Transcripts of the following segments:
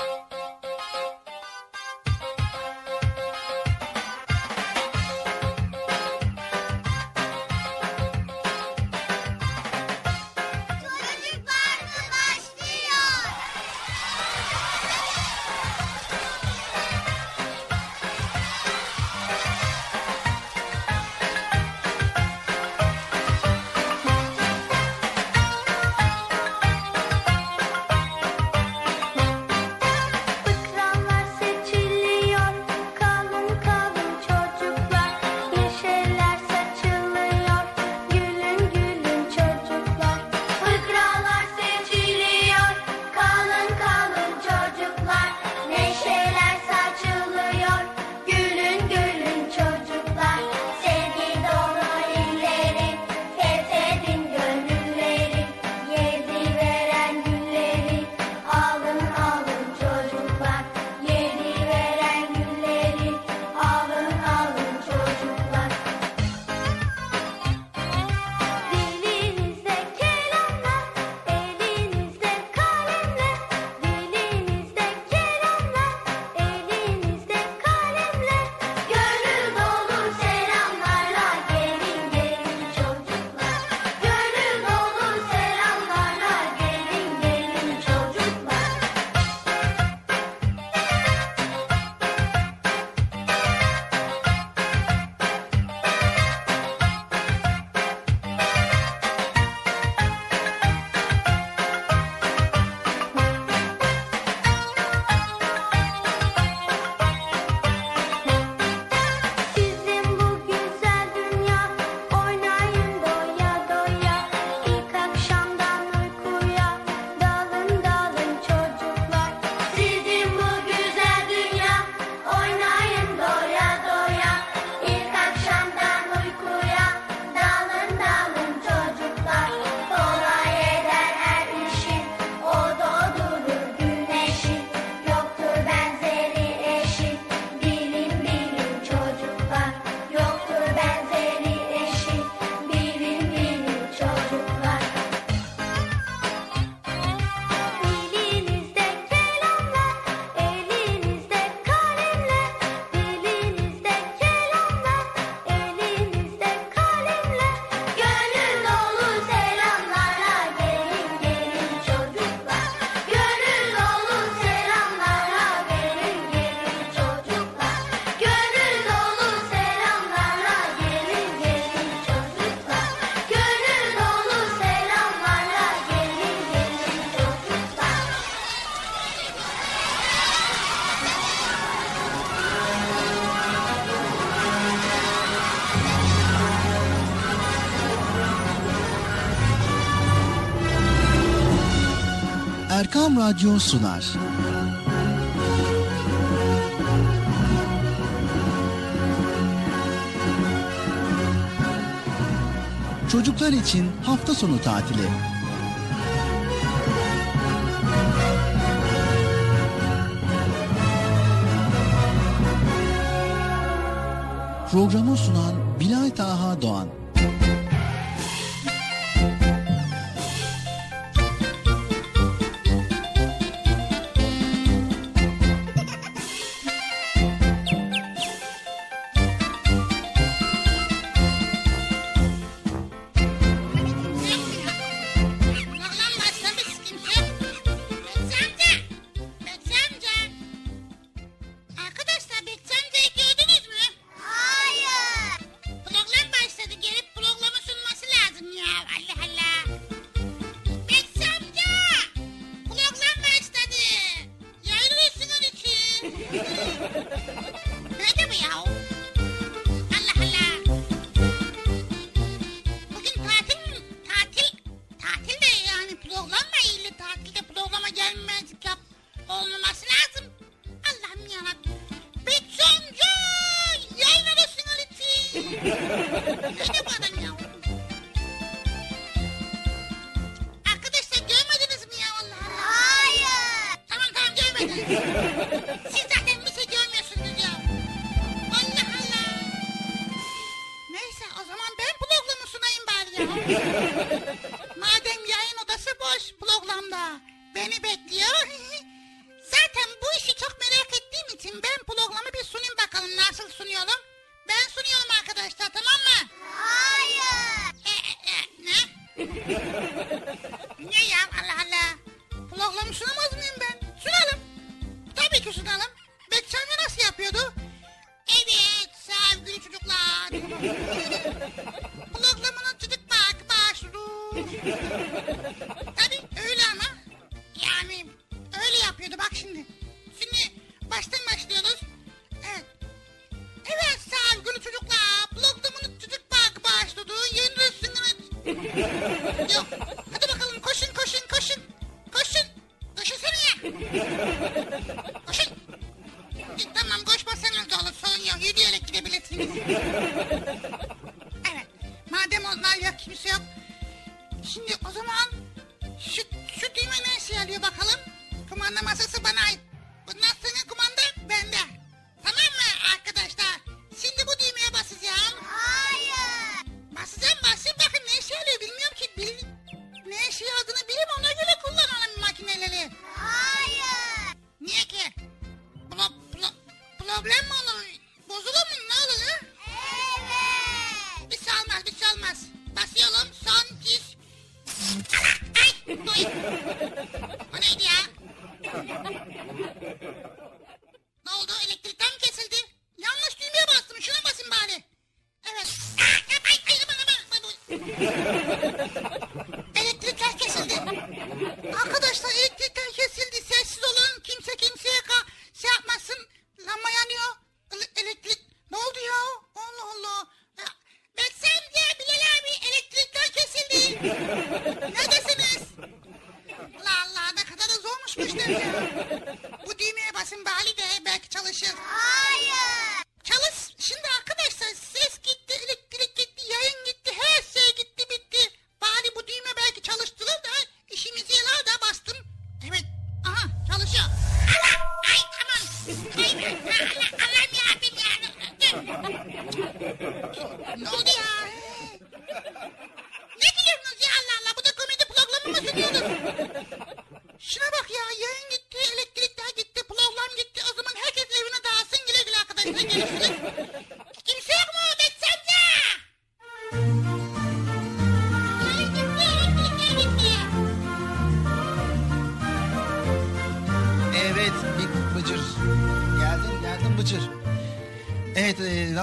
Thank you. Radyo sunar. Çocuklar için hafta sonu tatili. Programı sunan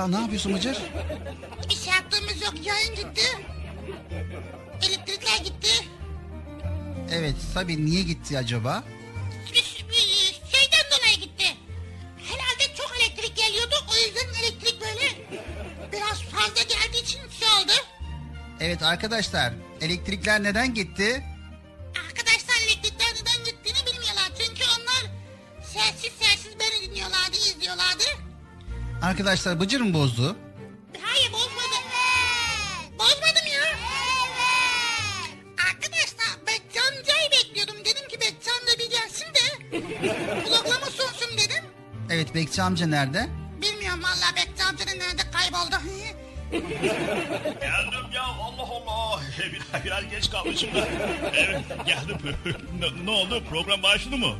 ya ne yapıyorsun Bıcır? Bir şey yaptığımız yok. Yayın gitti. Elektrikler gitti. Evet tabii niye gitti acaba? Bir şeyden dolayı gitti. Herhalde çok elektrik geliyordu. O yüzden elektrik böyle biraz fazla geldiği için şey oldu. Evet arkadaşlar elektrikler neden gitti? Arkadaşlar Bıcır mı bozdu? Hayır bozmadım. Bozmadım ya. Arkadaşlar Bekçi amcayı bekliyordum. Dedim ki Bekçi amca bir gelsin de programı sunsun dedim. Evet Bekçi amca nerede? Bilmiyorum valla Bekçi amcanın nerede kayboldu. Geldim ya Allah Allah. Biraz, biraz geç kalmışım da. Evet geldim. ne, ne oldu program başladı mı?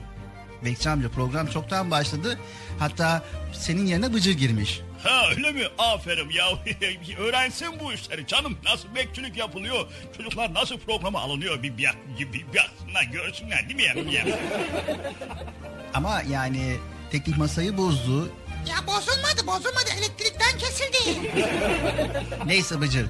Bekçi amca program çoktan başladı. Hatta senin yerine Bıcır girmiş. Ha öyle mi? Aferin ya. Öğrensin bu işleri canım. Nasıl bekçilik yapılıyor? Çocuklar nasıl programa alınıyor? Bir, bir, bir, bir, bir baksınlar, görsünler değil mi yani? yani? Ama yani teknik masayı bozdu. Ya bozulmadı bozulmadı elektrikten kesildi. Neyse Bıcır.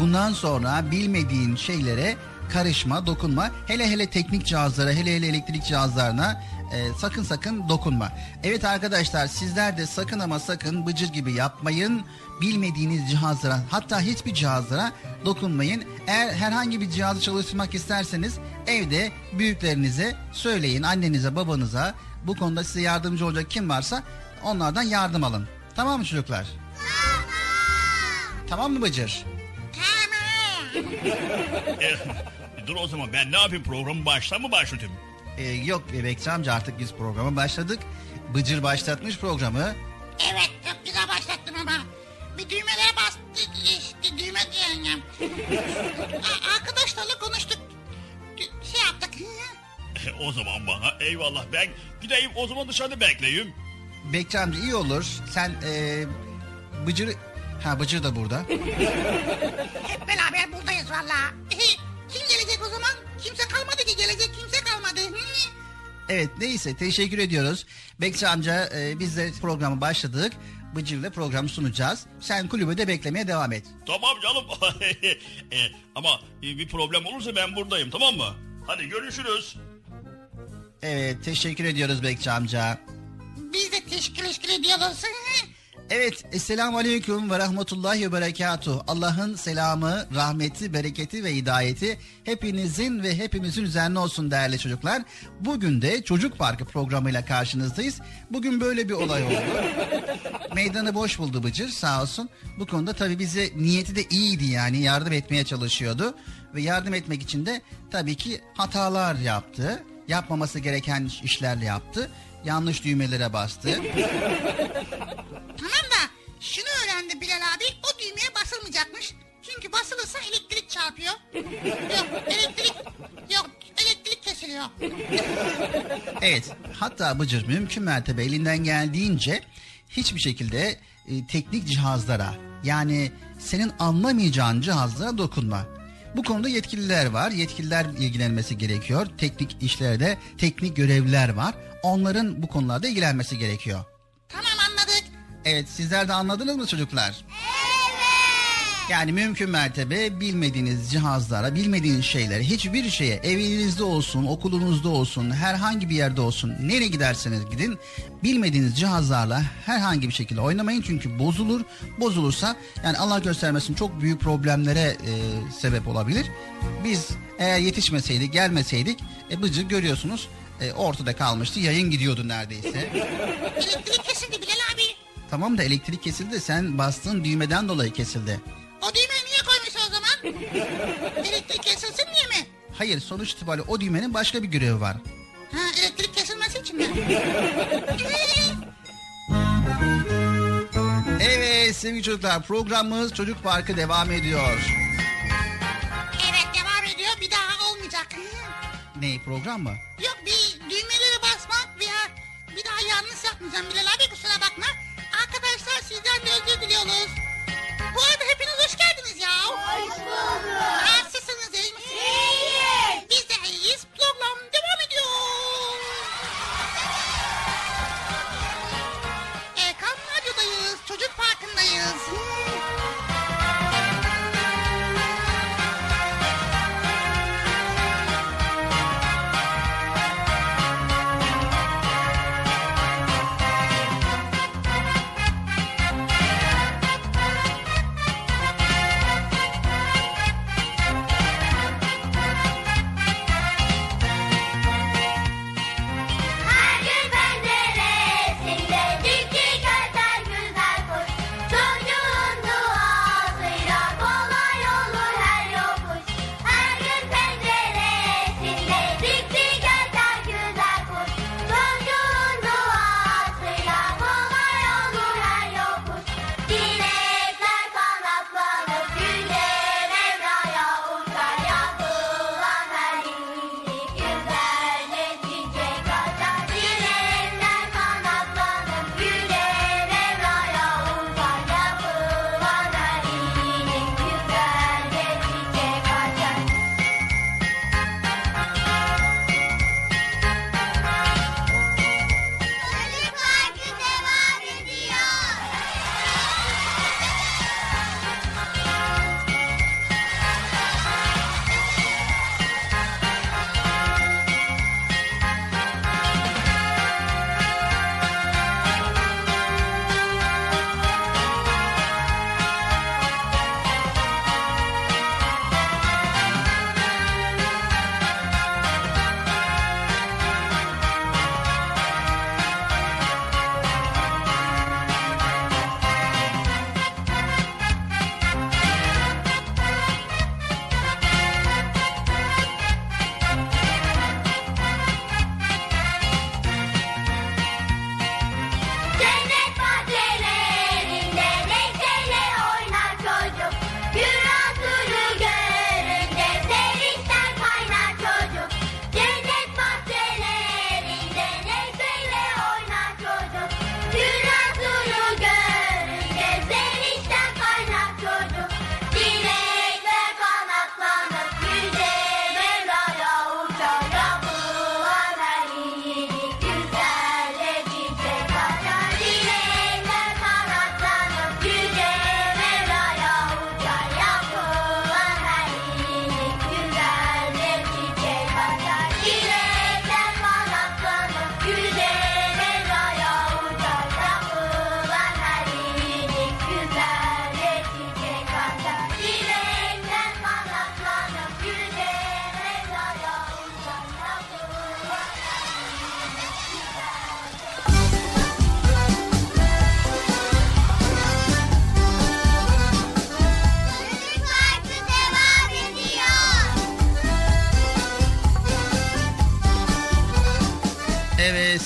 Bundan sonra bilmediğin şeylere karışma, dokunma. Hele hele teknik cihazlara, hele hele elektrik cihazlarına e, sakın sakın dokunma. Evet arkadaşlar sizler de sakın ama sakın Bıcır gibi yapmayın. Bilmediğiniz cihazlara hatta hiçbir cihazlara dokunmayın. Eğer herhangi bir cihazı çalıştırmak isterseniz evde büyüklerinize söyleyin. Annenize, babanıza bu konuda size yardımcı olacak kim varsa onlardan yardım alın. Tamam mı çocuklar? Tamam mı Bıcır? Tamam. E, dur o zaman ben ne yapayım? Programı baştan mı başlatayım? Ee, yok Bekçi amca artık biz programa başladık. Bıcır başlatmış programı. Evet çok güzel başlattın ama. Bir düğmelere bastı. İşte düğme diyeceğim. A- Arkadaşlarla konuştuk. Şey yaptık. E, o zaman bana eyvallah ben gideyim o zaman dışarıda bekleyeyim. Bekçi amca iyi olur. Sen ee, Bıcır... Ha Bıcır da burada. Hep beraber buradayız valla. Kim gelecek o zaman? Kimse kalmadı ki gelecek kimse kalmadı. Hı? Evet neyse teşekkür ediyoruz. Bekçi amca ee, biz de programı başladık. Bıcır'la programı sunacağız. Sen kulübede beklemeye devam et. Tamam canım. E, ama e, bir problem olursa ben buradayım tamam mı? Hadi görüşürüz. Evet teşekkür ediyoruz Bekçi amca. Biz de teşekkür teşekkür ediyoruz. Evet, Esselamu Aleyküm ve Rahmetullahi ve Berekatuh. Allah'ın selamı, rahmeti, bereketi ve hidayeti hepinizin ve hepimizin üzerine olsun değerli çocuklar. Bugün de Çocuk Parkı programıyla karşınızdayız. Bugün böyle bir olay oldu. Meydanı boş buldu Bıcır sağ olsun. Bu konuda tabii bize niyeti de iyiydi yani yardım etmeye çalışıyordu. Ve yardım etmek için de tabii ki hatalar yaptı. Yapmaması gereken işlerle yaptı. Yanlış düğmelere bastı. Tamam da şunu öğrendi Bilal abi o düğmeye basılmayacakmış. Çünkü basılırsa elektrik çarpıyor. Yok elektrik yok elektrik kesiliyor. Evet hatta Bıcır mümkün mertebe elinden geldiğince hiçbir şekilde e, teknik cihazlara yani senin anlamayacağın cihazlara dokunma. Bu konuda yetkililer var. Yetkililer ilgilenmesi gerekiyor. Teknik işlerde teknik görevliler var. Onların bu konularda ilgilenmesi gerekiyor. Evet sizler de anladınız mı çocuklar? Yani mümkün mertebe bilmediğiniz cihazlara, bilmediğiniz şeylere, hiçbir şeye, evinizde olsun, okulunuzda olsun, herhangi bir yerde olsun, nereye giderseniz gidin, bilmediğiniz cihazlarla herhangi bir şekilde oynamayın çünkü bozulur. Bozulursa yani Allah göstermesin çok büyük problemlere e, sebep olabilir. Biz eğer yetişmeseydik, gelmeseydik, e, bıcı görüyorsunuz e, ortada kalmıştı, yayın gidiyordu neredeyse. Elektrik kesildi Bilal abi. Tamam da elektrik kesildi sen bastığın düğmeden dolayı kesildi. O düğmeyi niye koymuş o zaman? elektrik kesilsin diye mi? Hayır sonuç itibariyle o düğmenin başka bir görevi var. Ha elektrik kesilmesi için mi? Evet sevgili çocuklar programımız Çocuk Parkı devam ediyor. evet devam ediyor bir daha olmayacak. Ne program mı? Yok bir düğmeleri basmak veya bir daha yanlış yapmayacağım Bilal abi kusura bakma. Sizden de özür diliyoruz. Bu arada hepiniz hoş geldiniz ya. Hoş bulduk. Nasılsınız iyi misiniz? İyiyiz. Biz de iyiyiz. Program devam ediyor. Erkan Radyo'dayız. Çocuk Parkı'ndayız.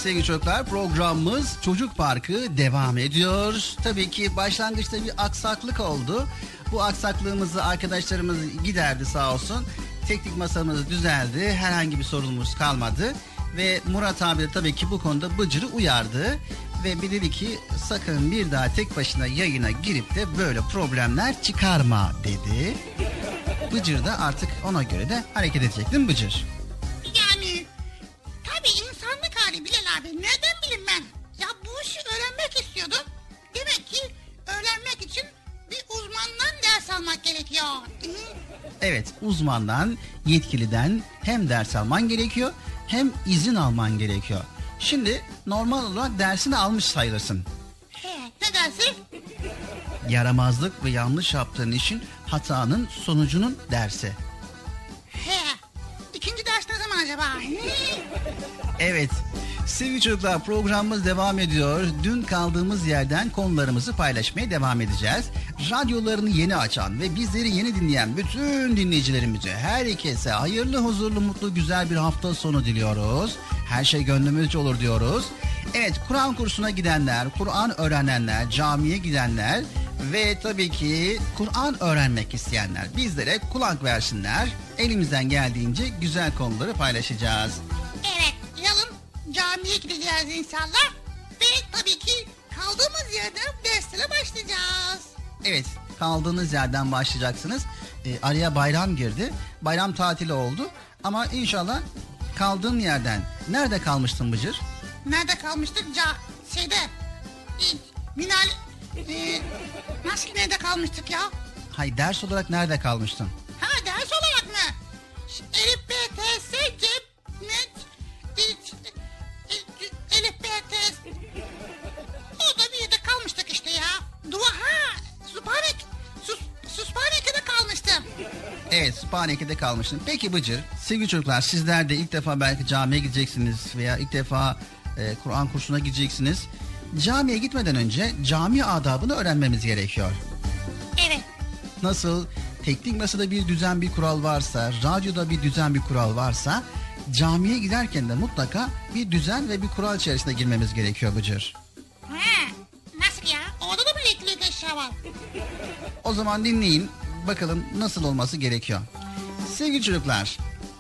Sevgili çocuklar programımız Çocuk Parkı devam ediyor. Tabii ki başlangıçta bir aksaklık oldu. Bu aksaklığımızı arkadaşlarımız giderdi sağ olsun. Teknik masamız düzeldi. Herhangi bir sorunumuz kalmadı. Ve Murat abi de tabii ki bu konuda Bıcır'ı uyardı. Ve bir dedi ki sakın bir daha tek başına yayına girip de böyle problemler çıkarma dedi. Bıcır da artık ona göre de hareket edecek değil Bıcır? Uzmandan, yetkiliden hem ders alman gerekiyor hem izin alman gerekiyor. Şimdi normal olarak dersini almış sayılırsın. He, ne dersin? Yaramazlık ve yanlış yaptığın işin hatanın sonucunun dersi. He. İkinci ders ne zaman acaba? Evet. Sevgili çocuklar programımız devam ediyor. Dün kaldığımız yerden konularımızı paylaşmaya devam edeceğiz. Radyolarını yeni açan ve bizleri yeni dinleyen bütün dinleyicilerimize herkese hayırlı, huzurlu, mutlu, güzel bir hafta sonu diliyoruz. Her şey gönlümüzce olur diyoruz. Evet Kur'an kursuna gidenler, Kur'an öğrenenler, camiye gidenler ve tabii ki Kur'an öğrenmek isteyenler bizlere kulak versinler. Elimizden geldiğince güzel konuları paylaşacağız. Evet, camiye gideceğiz inşallah. Ve tabii ki kaldığımız yerden derslere başlayacağız. Evet kaldığınız yerden başlayacaksınız. Ee, araya bayram girdi. Bayram tatili oldu. Ama inşallah kaldığın yerden. Nerede kalmıştın Bıcır? Nerede kalmıştık? Ca şeyde. e, Minal... E, nasıl nerede kalmıştık ya? Hay ders olarak nerede kalmıştın? Ha ders olarak mı? Elif B T S C ne? Dua ha. Sübhanek. Sus, Sübhaneke'de kalmıştım. Evet Sübhaneke'de kalmıştın. Peki Bıcır, sevgili çocuklar sizler de ilk defa belki camiye gideceksiniz veya ilk defa e, Kur'an kursuna gideceksiniz. Camiye gitmeden önce cami adabını öğrenmemiz gerekiyor. Evet. Nasıl teknik masada bir düzen bir kural varsa, radyoda bir düzen bir kural varsa camiye giderken de mutlaka bir düzen ve bir kural içerisine girmemiz gerekiyor Bıcır. Ha, nasıl ya? Orada da mı elektrik eşya var? O zaman dinleyin bakalım nasıl olması gerekiyor. Sevgili çocuklar,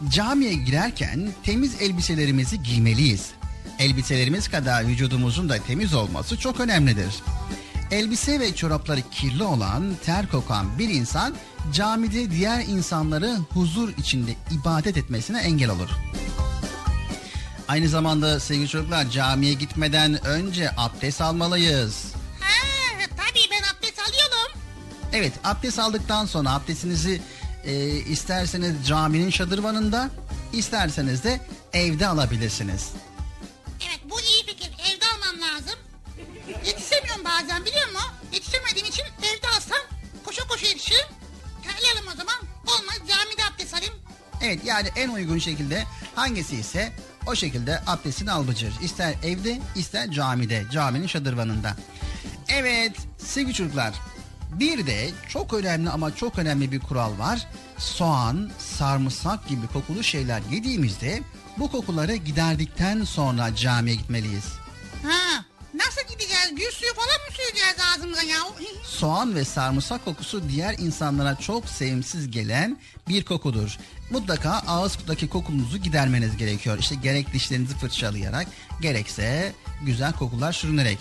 camiye girerken temiz elbiselerimizi giymeliyiz. Elbiselerimiz kadar vücudumuzun da temiz olması çok önemlidir. Elbise ve çorapları kirli olan, ter kokan bir insan camide diğer insanları huzur içinde ibadet etmesine engel olur. Aynı zamanda sevgili çocuklar camiye gitmeden önce abdest almalıyız. Ha, tabii ben abdest alıyorum. Evet abdest aldıktan sonra abdestinizi e, isterseniz caminin şadırvanında isterseniz de evde alabilirsiniz. Evet bu iyi fikir. Evde almam lazım. Yetişemiyorum bazen biliyor musun? Yetişemediğim için evde alsam koşa koşa yetişirim. Terlerim o zaman. Olmaz camide abdest alayım. Evet yani en uygun şekilde hangisi ise o şekilde abdestini al Bıcır. İster evde ister camide caminin şadırvanında. Evet sevgili çocuklar bir de çok önemli ama çok önemli bir kural var. Soğan, sarımsak gibi kokulu şeyler yediğimizde bu kokuları giderdikten sonra camiye gitmeliyiz. Gül suyu falan mı süreceğiz ağzımıza ya? Soğan ve sarımsak kokusu diğer insanlara çok sevimsiz gelen bir kokudur. Mutlaka ağızdaki kokunuzu gidermeniz gerekiyor. İşte gerek dişlerinizi fırçalayarak gerekse güzel kokular sürünerek.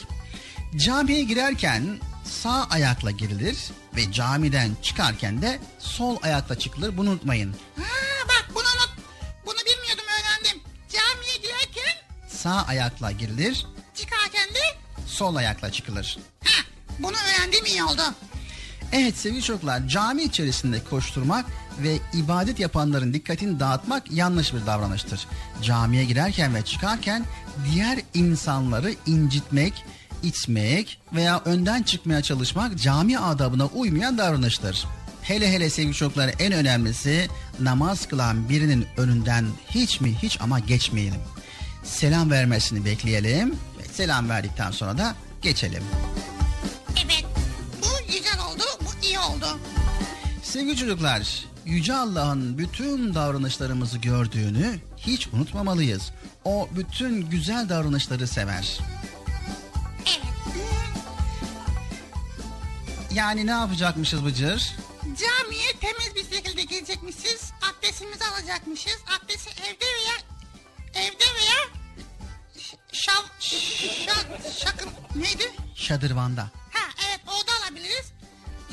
Camiye girerken sağ ayakla girilir ve camiden çıkarken de sol ayakla çıkılır. Bunu unutmayın. Ha, bak bunu unut. Bunu bilmiyordum öğrendim. Camiye girerken Sağ ayakla girilir, çıkarken de sol ayakla çıkılır. ha, bunu öğrendim iyi oldu. Evet sevgili çocuklar cami içerisinde koşturmak ve ibadet yapanların dikkatini dağıtmak yanlış bir davranıştır. Camiye girerken ve çıkarken diğer insanları incitmek, itmek veya önden çıkmaya çalışmak cami adabına uymayan davranıştır. Hele hele sevgili çocuklar en önemlisi namaz kılan birinin önünden hiç mi hiç ama geçmeyelim. Selam vermesini bekleyelim selam verdikten sonra da geçelim. Evet. Bu güzel oldu. Bu iyi oldu. Sevgili çocuklar, Yüce Allah'ın bütün davranışlarımızı gördüğünü, hiç unutmamalıyız. O bütün güzel davranışları sever. Evet. Yani ne yapacakmışız Bıcır? Camiye temiz bir şekilde gelecekmişiz. Abdestimizi alacakmışız. Abdesti evde veya evde veya şav şa- şakın neydi? Şadırvanda. Ha evet orada alabiliriz.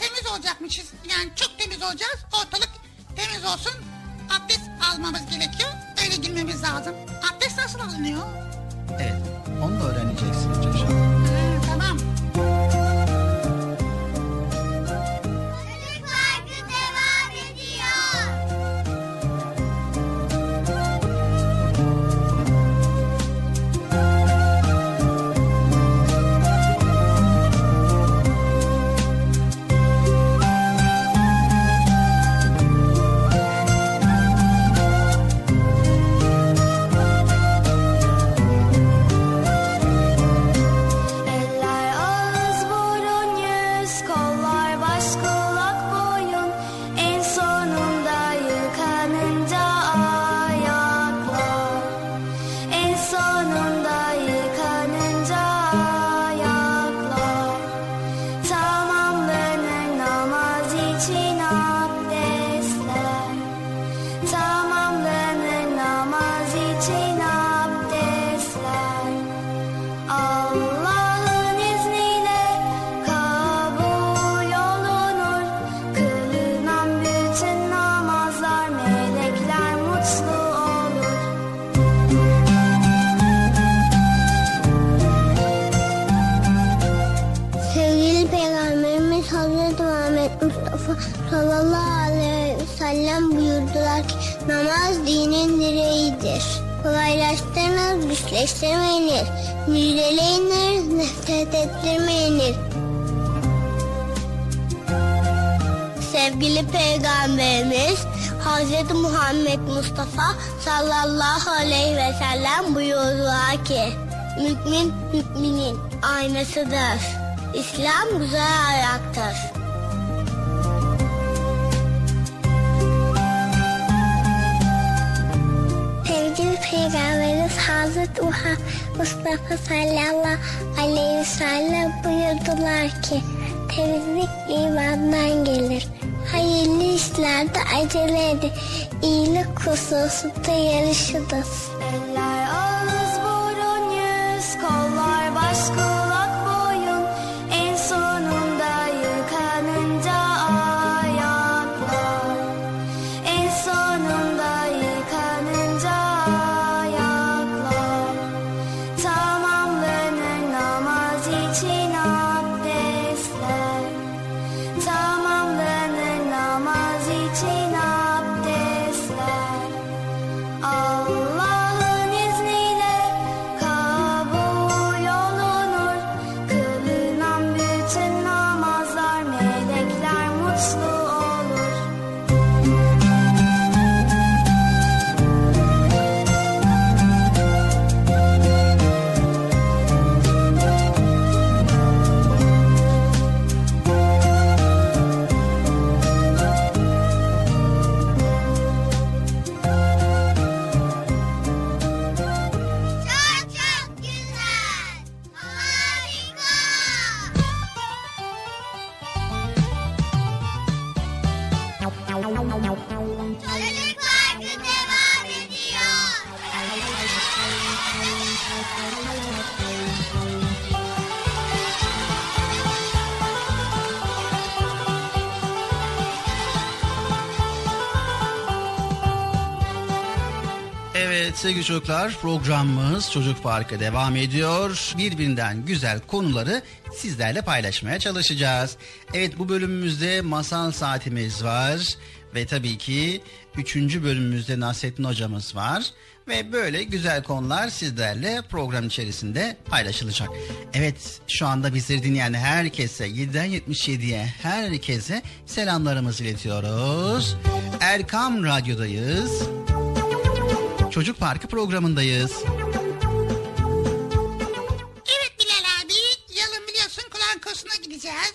Temiz olacakmışız. Yani çok temiz olacağız. Ortalık temiz olsun. Abdest almamız gerekiyor. Öyle girmemiz lazım. Abdest nasıl alınıyor? Evet, onu da öğreneceksin. Ha, tamam. Mustafa sallallahu aleyhi ve sellem buyurdular ki Mümin müminin aynasıdır. İslam güzel ayaktır. Sevgili Peygamberimiz Hazreti Muhammed Mustafa sallallahu aleyhi ve sellem buyurdular ki temizlik imandan gelir. Hayırlı işlerde acele edin. Iyilik hususunda yarışınız. Sevgili çocuklar programımız Çocuk Parkı devam ediyor. Birbirinden güzel konuları sizlerle paylaşmaya çalışacağız. Evet bu bölümümüzde masal saatimiz var. Ve tabii ki üçüncü bölümümüzde Nasrettin hocamız var. Ve böyle güzel konular sizlerle program içerisinde paylaşılacak. Evet şu anda bizleri dinleyen herkese 7'den 77'ye herkese selamlarımızı iletiyoruz. Erkam Radyo'dayız. Çocuk Parkı programındayız. Evet Bilal abi. Yarın biliyorsun Kur'an kursuna gideceğiz.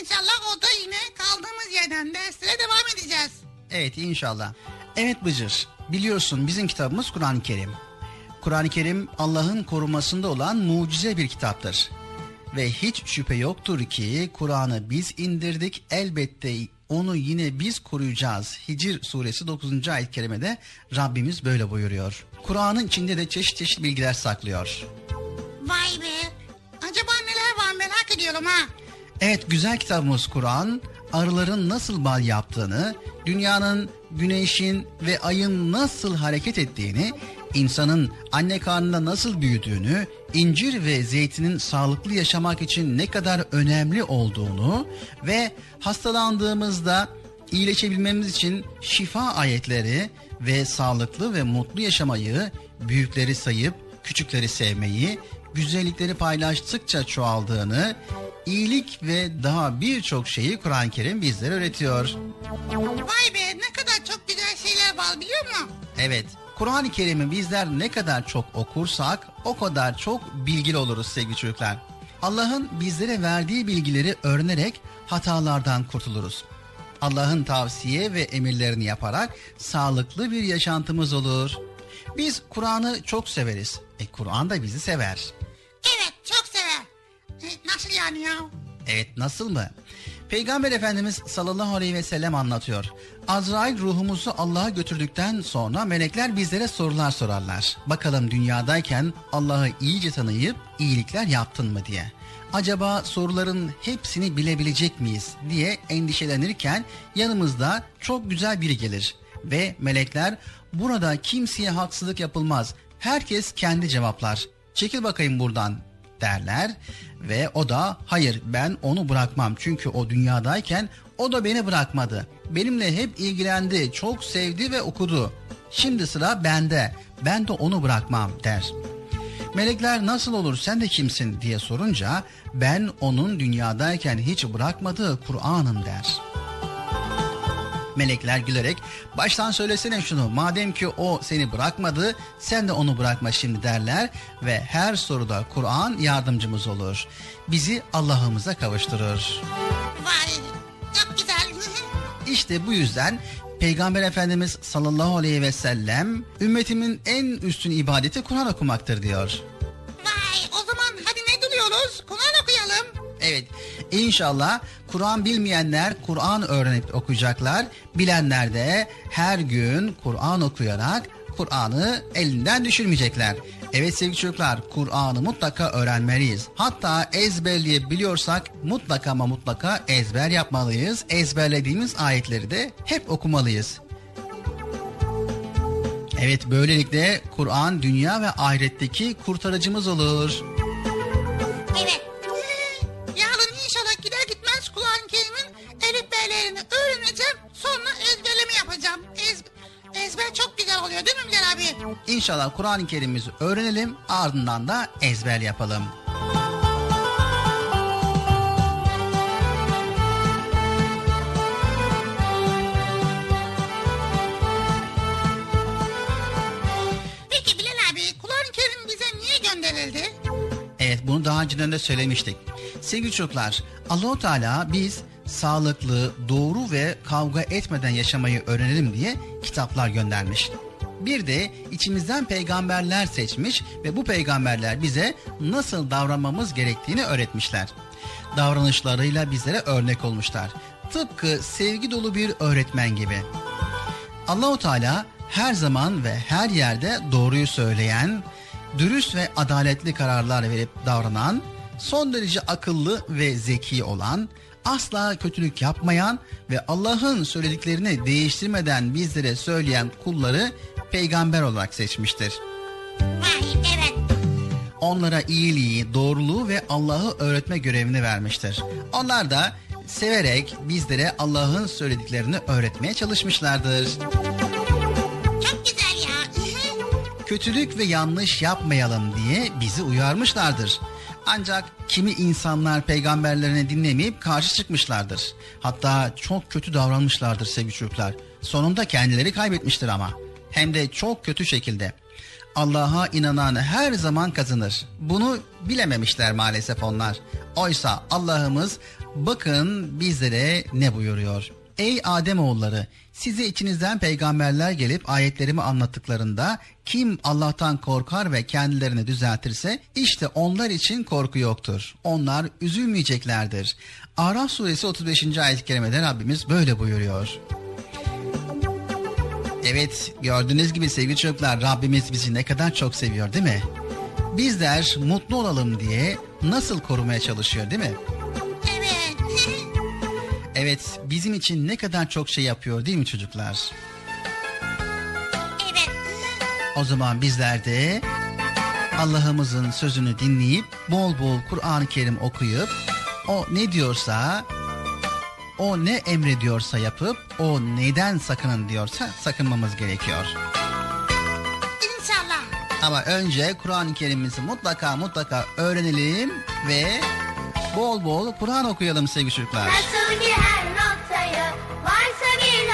İnşallah o da yine kaldığımız yerden derslere devam edeceğiz. Evet inşallah. Evet Bıcır. biliyorsun bizim kitabımız Kur'an-ı Kerim. Kur'an-ı Kerim Allah'ın korumasında olan mucize bir kitaptır. Ve hiç şüphe yoktur ki Kur'an'ı biz indirdik elbette onu yine biz koruyacağız. Hicr suresi 9. ayet-i kerimede Rabbimiz böyle buyuruyor. Kur'an'ın içinde de çeşit çeşit bilgiler saklıyor. Vay be. Acaba neler var merak ediyorum ha. Evet güzel kitabımız Kur'an arıların nasıl bal yaptığını, dünyanın, güneşin ve ayın nasıl hareket ettiğini, insanın anne karnında nasıl büyüdüğünü, incir ve zeytinin sağlıklı yaşamak için ne kadar önemli olduğunu ve hastalandığımızda iyileşebilmemiz için şifa ayetleri ve sağlıklı ve mutlu yaşamayı, büyükleri sayıp küçükleri sevmeyi, güzellikleri paylaştıkça çoğaldığını, iyilik ve daha birçok şeyi Kur'an-ı Kerim bizlere öğretiyor. Vay be ne kadar çok güzel şeyler var biliyor musun? Evet, Kur'an-ı Kerim'i bizler ne kadar çok okursak o kadar çok bilgili oluruz sevgili çocuklar. Allah'ın bizlere verdiği bilgileri öğrenerek hatalardan kurtuluruz. Allah'ın tavsiye ve emirlerini yaparak sağlıklı bir yaşantımız olur. Biz Kur'an'ı çok severiz. E Kur'an da bizi sever. Evet çok sever. E, nasıl yani ya? Evet nasıl mı? Peygamber Efendimiz sallallahu aleyhi ve sellem anlatıyor. Azrail ruhumuzu Allah'a götürdükten sonra melekler bizlere sorular sorarlar. Bakalım dünyadayken Allah'ı iyice tanıyıp iyilikler yaptın mı diye. Acaba soruların hepsini bilebilecek miyiz diye endişelenirken yanımızda çok güzel biri gelir. Ve melekler burada kimseye haksızlık yapılmaz. Herkes kendi cevaplar. Çekil bakayım buradan derler ve o da hayır ben onu bırakmam çünkü o dünyadayken o da beni bırakmadı. Benimle hep ilgilendi, çok sevdi ve okudu. Şimdi sıra bende. Ben de onu bırakmam der. Melekler nasıl olur sen de kimsin diye sorunca ben onun dünyadayken hiç bırakmadığı Kur'an'ım der. Melekler gülerek baştan söylesene şunu madem ki o seni bırakmadı sen de onu bırakma şimdi derler ve her soruda Kur'an yardımcımız olur. Bizi Allah'ımıza kavuşturur. Vay çok güzel. İşte bu yüzden Peygamber Efendimiz sallallahu aleyhi ve sellem ümmetimin en üstün ibadeti Kur'an okumaktır diyor. Evet inşallah Kur'an bilmeyenler Kur'an öğrenip okuyacaklar. Bilenler de her gün Kur'an okuyarak Kur'an'ı elinden düşürmeyecekler. Evet sevgili çocuklar Kur'an'ı mutlaka öğrenmeliyiz. Hatta ezberleyebiliyorsak mutlaka ama mutlaka ezber yapmalıyız. Ezberlediğimiz ayetleri de hep okumalıyız. Evet böylelikle Kur'an dünya ve ahiretteki kurtarıcımız olur. Evet. Kur'an-ı Kerim'in öğreneceğim. Sonra ezberleme yapacağım. Ez, ezber çok güzel oluyor değil mi Bilal abi? İnşallah Kur'an-ı Kerim'imizi öğrenelim ardından da ezber yapalım. Peki Evet bunu daha önceden de söylemiştik. Sevgili çocuklar Allahu Teala biz sağlıklı, doğru ve kavga etmeden yaşamayı öğrenelim diye kitaplar göndermiş. Bir de içimizden peygamberler seçmiş ve bu peygamberler bize nasıl davranmamız gerektiğini öğretmişler. Davranışlarıyla bizlere örnek olmuşlar. Tıpkı sevgi dolu bir öğretmen gibi. Allahu Teala her zaman ve her yerde doğruyu söyleyen, dürüst ve adaletli kararlar verip davranan, son derece akıllı ve zeki olan, asla kötülük yapmayan ve Allah'ın söylediklerini değiştirmeden bizlere söyleyen kulları peygamber olarak seçmiştir. Evet. Onlara iyiliği, doğruluğu ve Allah'ı öğretme görevini vermiştir. Onlar da severek bizlere Allah'ın söylediklerini öğretmeye çalışmışlardır. Kötülük ve yanlış yapmayalım diye bizi uyarmışlardır. Ancak kimi insanlar peygamberlerini dinlemeyip karşı çıkmışlardır. Hatta çok kötü davranmışlardır sevgili çocuklar. Sonunda kendileri kaybetmiştir ama. Hem de çok kötü şekilde. Allah'a inanan her zaman kazanır. Bunu bilememişler maalesef onlar. Oysa Allah'ımız bakın bizlere ne buyuruyor. Ey Ademoğulları size içinizden peygamberler gelip ayetlerimi anlattıklarında kim Allah'tan korkar ve kendilerini düzeltirse işte onlar için korku yoktur. Onlar üzülmeyeceklerdir. Araf suresi 35. ayet-i kerimede Rabbimiz böyle buyuruyor. Evet gördüğünüz gibi sevgili çocuklar Rabbimiz bizi ne kadar çok seviyor değil mi? Bizler mutlu olalım diye nasıl korumaya çalışıyor değil mi? Evet. Bizim için ne kadar çok şey yapıyor değil mi çocuklar? evet. O zaman bizler de Allah'ımızın sözünü dinleyip bol bol Kur'an-ı Kerim okuyup o ne diyorsa o ne emrediyorsa yapıp o neden sakının diyorsa sakınmamız gerekiyor. İnşallah. Ama önce Kur'an-ı Kerim'imizi mutlaka mutlaka öğrenelim ve bol bol Kur'an okuyalım sevgili çocuklar. Nasıl ki her noktayı varsa bir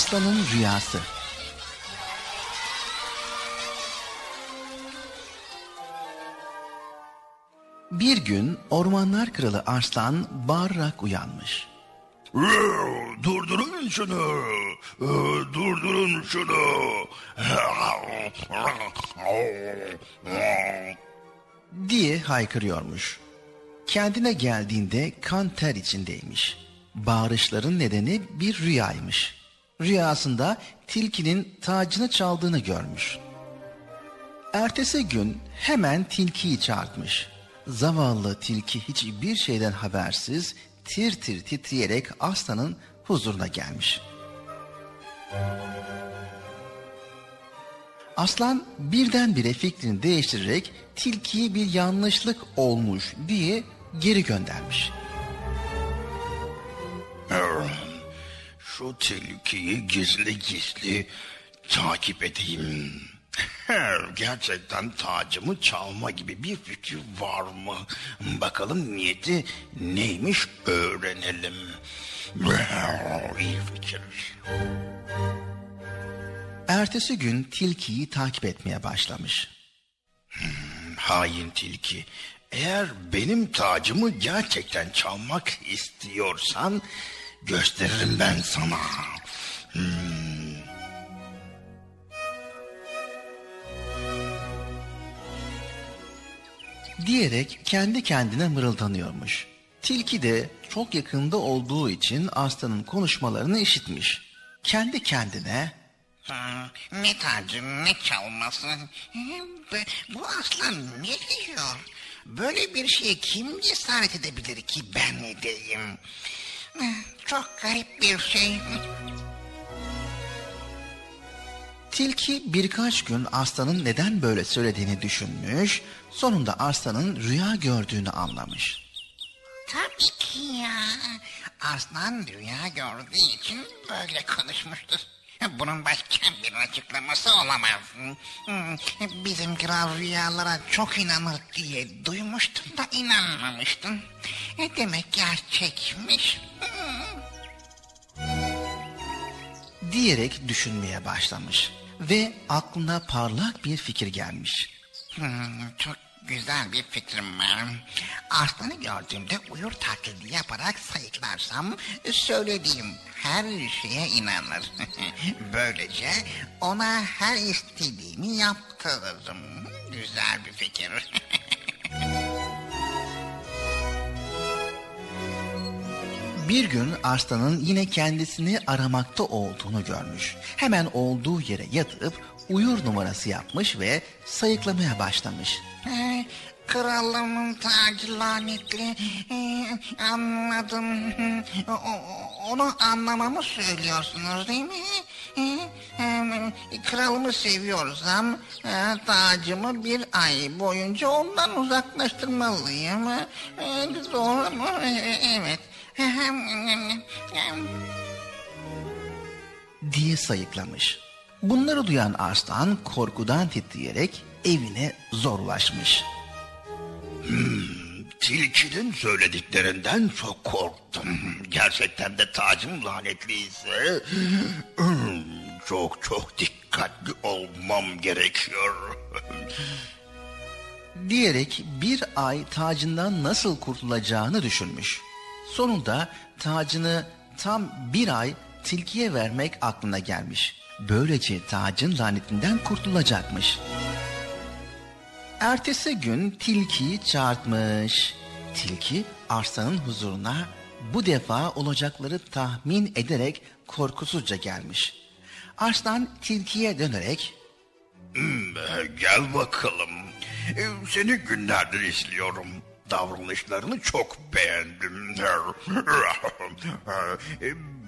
Aslanın Rüyası Bir gün ormanlar kralı Arslan bağırarak uyanmış. Durdurun şunu. Ee, Durdurun şunu. diye haykırıyormuş. Kendine geldiğinde kan ter içindeymiş. Bağırışların nedeni bir rüyaymış. Rüyasında tilkinin tacını çaldığını görmüş. Ertesi gün hemen tilkiyi çağırtmış. Zavallı tilki hiçbir şeyden habersiz tir tir titreyerek aslanın huzuruna gelmiş. Aslan birdenbire fikrini değiştirerek tilkiyi bir yanlışlık olmuş diye geri göndermiş. Şu tilkiyi gizli gizli takip edeyim. Gerçekten tacımı çalma gibi bir fikir var mı? Bakalım niyeti neymiş öğrenelim. İyi fikir. Ertesi gün tilkiyi takip etmeye başlamış. Hain tilki. Eğer benim tacımı gerçekten çalmak istiyorsan gösteririm ben sana. diyerek kendi kendine mırıldanıyormuş. Tilki de çok yakında olduğu için aslanın konuşmalarını işitmiş. Kendi kendine ne tacı ne çalması. Bu aslan ne diyor? Böyle bir şeye kim cesaret edebilir ki ben edeyim? Çok garip bir şey. Tilki birkaç gün aslanın neden böyle söylediğini düşünmüş, sonunda aslanın rüya gördüğünü anlamış. Tabii ki ya. Aslan rüya gördüğü için böyle konuşmuştur. Bunun başka bir açıklaması olamaz. Bizim kral rüyalara çok inanır diye duymuştum da inanmamıştım. E, Demek gerçekmiş. Diyerek düşünmeye başlamış ve aklına parlak bir fikir gelmiş. Hmm, çok güzel bir fikrim var. Aslanı gördüğümde uyur taklidi yaparak sayıklarsam söylediğim her şeye inanır. Böylece ona her istediğimi yaptırırım. Güzel bir fikir. Bir gün aslanın yine kendisini aramakta olduğunu görmüş. Hemen olduğu yere yatıp uyur numarası yapmış ve sayıklamaya başlamış. Ee, Krallığımın tacı lanetli. Ee, anladım. O- onu anlamamı söylüyorsunuz değil mi? Ee, e, kralımı seviyorsam e, tacımı bir ay boyunca ondan uzaklaştırmalıyım. Ee, doğru mu? Ee, evet. diye sayıklamış. Bunları duyan aslan korkudan titreyerek evine zor ulaşmış. Tilkinin söylediklerinden çok korktum. Gerçekten de tacım lanetliyse hmm, çok çok dikkatli olmam gerekiyor. Diyerek bir ay tacından nasıl kurtulacağını düşünmüş. Sonunda tacını tam bir ay tilkiye vermek aklına gelmiş. Böylece tacın lanetinden kurtulacakmış. Ertesi gün tilkiyi çağırtmış. Tilki arslanın huzuruna bu defa olacakları tahmin ederek korkusuzca gelmiş. Arslan tilkiye dönerek Hmm, Gel bakalım. Ee, Seni günlerdir izliyorum. Davranışlarını çok beğendim.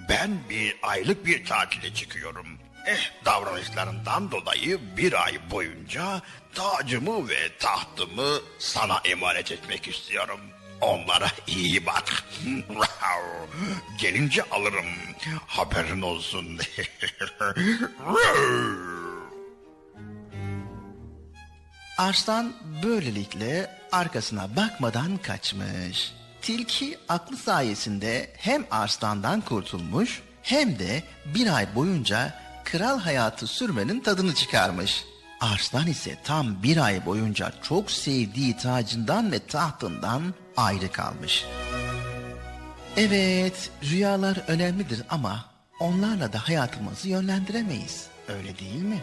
Ben bir aylık bir tatile çıkıyorum. Eh, davranışlarından dolayı bir ay boyunca tacımı ve tahtımı sana emanet etmek istiyorum. Onlara iyi bak. Gelince alırım. Haberin olsun. Arslan böylelikle arkasına bakmadan kaçmış. Tilki aklı sayesinde hem arslandan kurtulmuş hem de bir ay boyunca kral hayatı sürmenin tadını çıkarmış. Arslan ise tam bir ay boyunca çok sevdiği tacından ve tahtından ayrı kalmış. Evet, rüyalar önemlidir ama onlarla da hayatımızı yönlendiremeyiz. Öyle değil mi?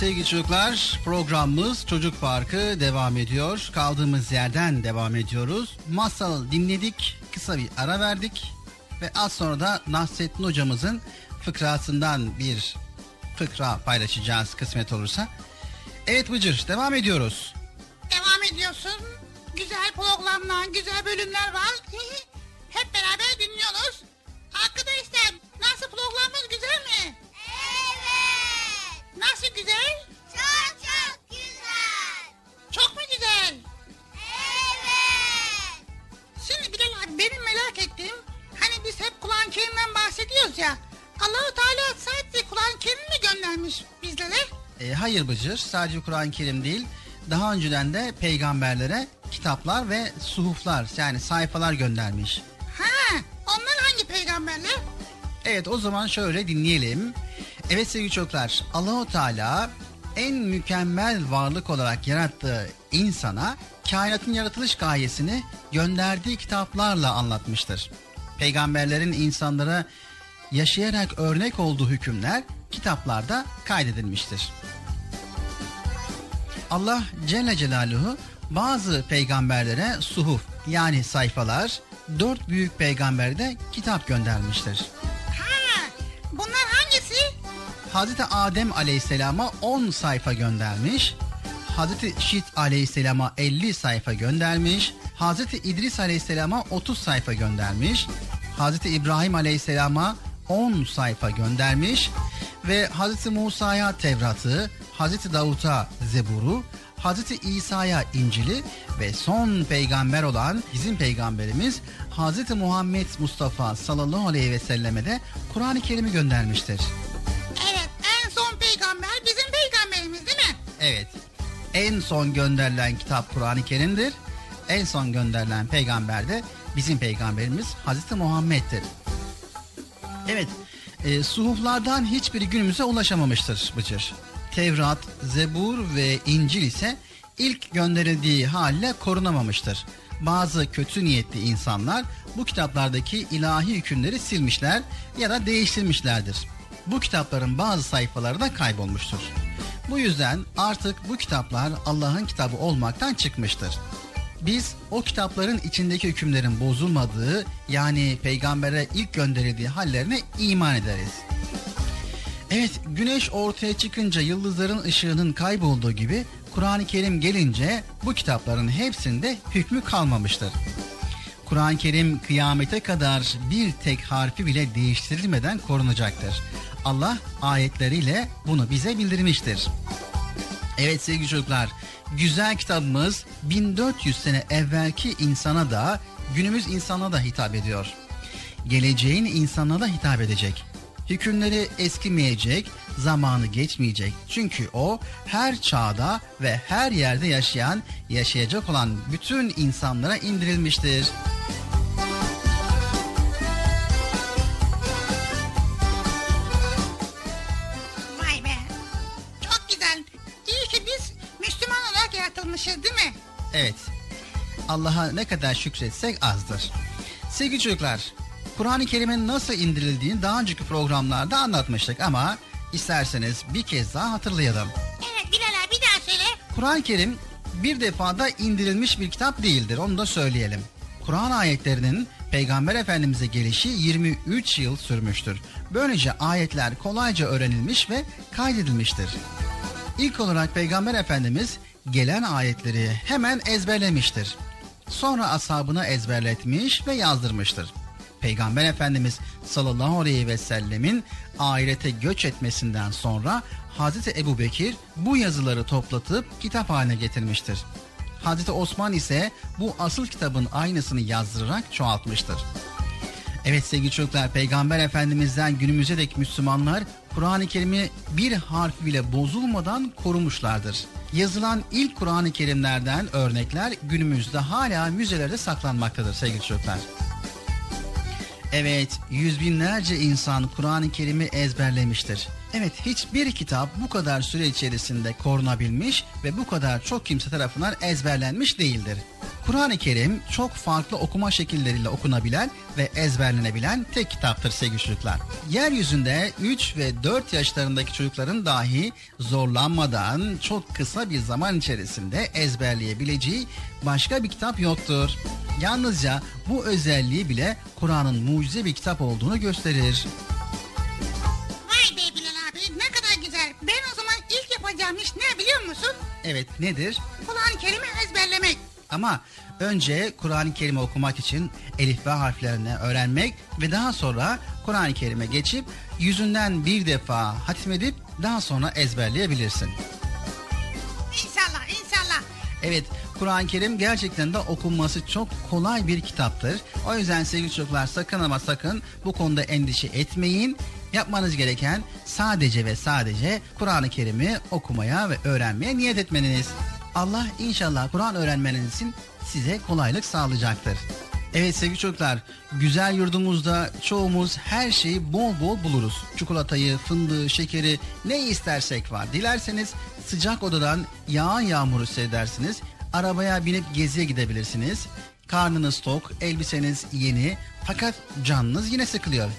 Sevgili çocuklar programımız Çocuk Parkı devam ediyor. Kaldığımız yerden devam ediyoruz. Masal dinledik, kısa bir ara verdik ve az sonra da Nasrettin hocamızın fıkrasından bir fıkra paylaşacağız kısmet olursa. Evet Bıcır devam ediyoruz. Devam ediyorsun. Güzel programlar, güzel bölümler var. Hep beraber dinliyoruz. Arkadaşlar nasıl programımız güzel mi? Nasıl güzel? Çok çok güzel. Çok mu güzel? Evet. Şimdi Bilal abi benim merak ettiğim hani biz hep Kur'an-ı Kerim'den bahsediyoruz ya. Allahu Teala sadece Kur'an-ı Kerim mi göndermiş bizlere? E, hayır Bıcır sadece Kur'an-ı Kerim değil daha önceden de peygamberlere kitaplar ve suhuflar yani sayfalar göndermiş. Ha, onlar hangi peygamberler? Evet o zaman şöyle dinleyelim. Evet sevgili çocuklar Allahu Teala en mükemmel varlık olarak yarattığı insana kainatın yaratılış gayesini gönderdiği kitaplarla anlatmıştır. Peygamberlerin insanlara yaşayarak örnek olduğu hükümler kitaplarda kaydedilmiştir. Allah Celle Celaluhu bazı peygamberlere suhuf yani sayfalar, dört büyük peygamberde kitap göndermiştir. Ha, bunlar? Hazreti Adem Aleyhisselam'a 10 sayfa göndermiş. Hazreti Şit Aleyhisselam'a 50 sayfa göndermiş. Hazreti İdris Aleyhisselam'a 30 sayfa göndermiş. Hazreti İbrahim Aleyhisselam'a 10 sayfa göndermiş ve Hazreti Musa'ya Tevrat'ı, Hazreti Davut'a Zebur'u, Hazreti İsa'ya İncil'i ve son peygamber olan bizim peygamberimiz Hazreti Muhammed Mustafa sallallahu aleyhi ve selleme de Kur'an-ı Kerim'i göndermiştir. Peygamber bizim peygamberimiz değil mi? Evet. En son gönderilen kitap Kur'an-ı Kerim'dir. En son gönderilen peygamber de bizim peygamberimiz Hazreti Muhammed'dir. Evet. E, suhuflardan hiçbiri günümüze ulaşamamıştır Bıcır. Tevrat, Zebur ve İncil ise ilk gönderildiği halle korunamamıştır. Bazı kötü niyetli insanlar bu kitaplardaki ilahi hükümleri silmişler ya da değiştirmişlerdir. Bu kitapların bazı sayfaları da kaybolmuştur. Bu yüzden artık bu kitaplar Allah'ın kitabı olmaktan çıkmıştır. Biz o kitapların içindeki hükümlerin bozulmadığı yani peygambere ilk gönderildiği hallerine iman ederiz. Evet güneş ortaya çıkınca yıldızların ışığının kaybolduğu gibi Kur'an-ı Kerim gelince bu kitapların hepsinde hükmü kalmamıştır. Kur'an-ı Kerim kıyamete kadar bir tek harfi bile değiştirilmeden korunacaktır. Allah ayetleriyle bunu bize bildirmiştir. Evet sevgili çocuklar, güzel kitabımız 1400 sene evvelki insana da günümüz insana da hitap ediyor. Geleceğin insana da hitap edecek. Hükümleri eskimeyecek, zamanı geçmeyecek. Çünkü o her çağda ve her yerde yaşayan, yaşayacak olan bütün insanlara indirilmiştir. Evet. Allah'a ne kadar şükretsek azdır. Sevgili çocuklar, Kur'an-ı Kerim'in nasıl indirildiğini daha önceki programlarda anlatmıştık ama isterseniz bir kez daha hatırlayalım. Evet Bilal abi bir daha söyle. Kur'an-ı Kerim bir defada indirilmiş bir kitap değildir. Onu da söyleyelim. Kur'an ayetlerinin Peygamber Efendimiz'e gelişi 23 yıl sürmüştür. Böylece ayetler kolayca öğrenilmiş ve kaydedilmiştir. İlk olarak Peygamber Efendimiz gelen ayetleri hemen ezberlemiştir. Sonra ashabına ezberletmiş ve yazdırmıştır. Peygamber Efendimiz sallallahu aleyhi ve sellemin ahirete göç etmesinden sonra Hazreti Ebu Bekir bu yazıları toplatıp kitap haline getirmiştir. Hazreti Osman ise bu asıl kitabın aynısını yazdırarak çoğaltmıştır. Evet sevgili çocuklar Peygamber Efendimiz'den günümüze dek Müslümanlar Kur'an-ı Kerim'i bir harf bile bozulmadan korumuşlardır. Yazılan ilk Kur'an-ı Kerimlerden örnekler günümüzde hala müzelerde saklanmaktadır sevgili çocuklar. Evet, yüz binlerce insan Kur'an-ı Kerim'i ezberlemiştir. Evet, hiçbir kitap bu kadar süre içerisinde korunabilmiş ve bu kadar çok kimse tarafından ezberlenmiş değildir. Kur'an-ı Kerim çok farklı okuma şekilleriyle okunabilen ve ezberlenebilen tek kitaptır sevgili çocuklar. Yeryüzünde 3 ve 4 yaşlarındaki çocukların dahi zorlanmadan çok kısa bir zaman içerisinde ezberleyebileceği başka bir kitap yoktur. Yalnızca bu özelliği bile Kur'an'ın mucize bir kitap olduğunu gösterir. Vay be Bilal abi ne kadar güzel. Ben o zaman ilk yapacağım iş ne biliyor musun? Evet nedir? Ama önce Kur'an-ı Kerim'i okumak için elif ve harflerini öğrenmek ve daha sonra Kur'an-ı Kerim'e geçip yüzünden bir defa hatmedip daha sonra ezberleyebilirsin. İnşallah inşallah. Evet Kur'an-ı Kerim gerçekten de okunması çok kolay bir kitaptır. O yüzden sevgili çocuklar sakın ama sakın bu konuda endişe etmeyin. Yapmanız gereken sadece ve sadece Kur'an-ı Kerim'i okumaya ve öğrenmeye niyet etmeniz. Allah inşallah Kur'an öğrenmeniz için size kolaylık sağlayacaktır. Evet sevgili çocuklar, güzel yurdumuzda çoğumuz her şeyi bol bol buluruz. Çikolatayı, fındığı, şekeri ne istersek var. Dilerseniz sıcak odadan yağan yağmuru seyredersiniz. Arabaya binip geziye gidebilirsiniz. Karnınız tok, elbiseniz yeni fakat canınız yine sıkılıyor.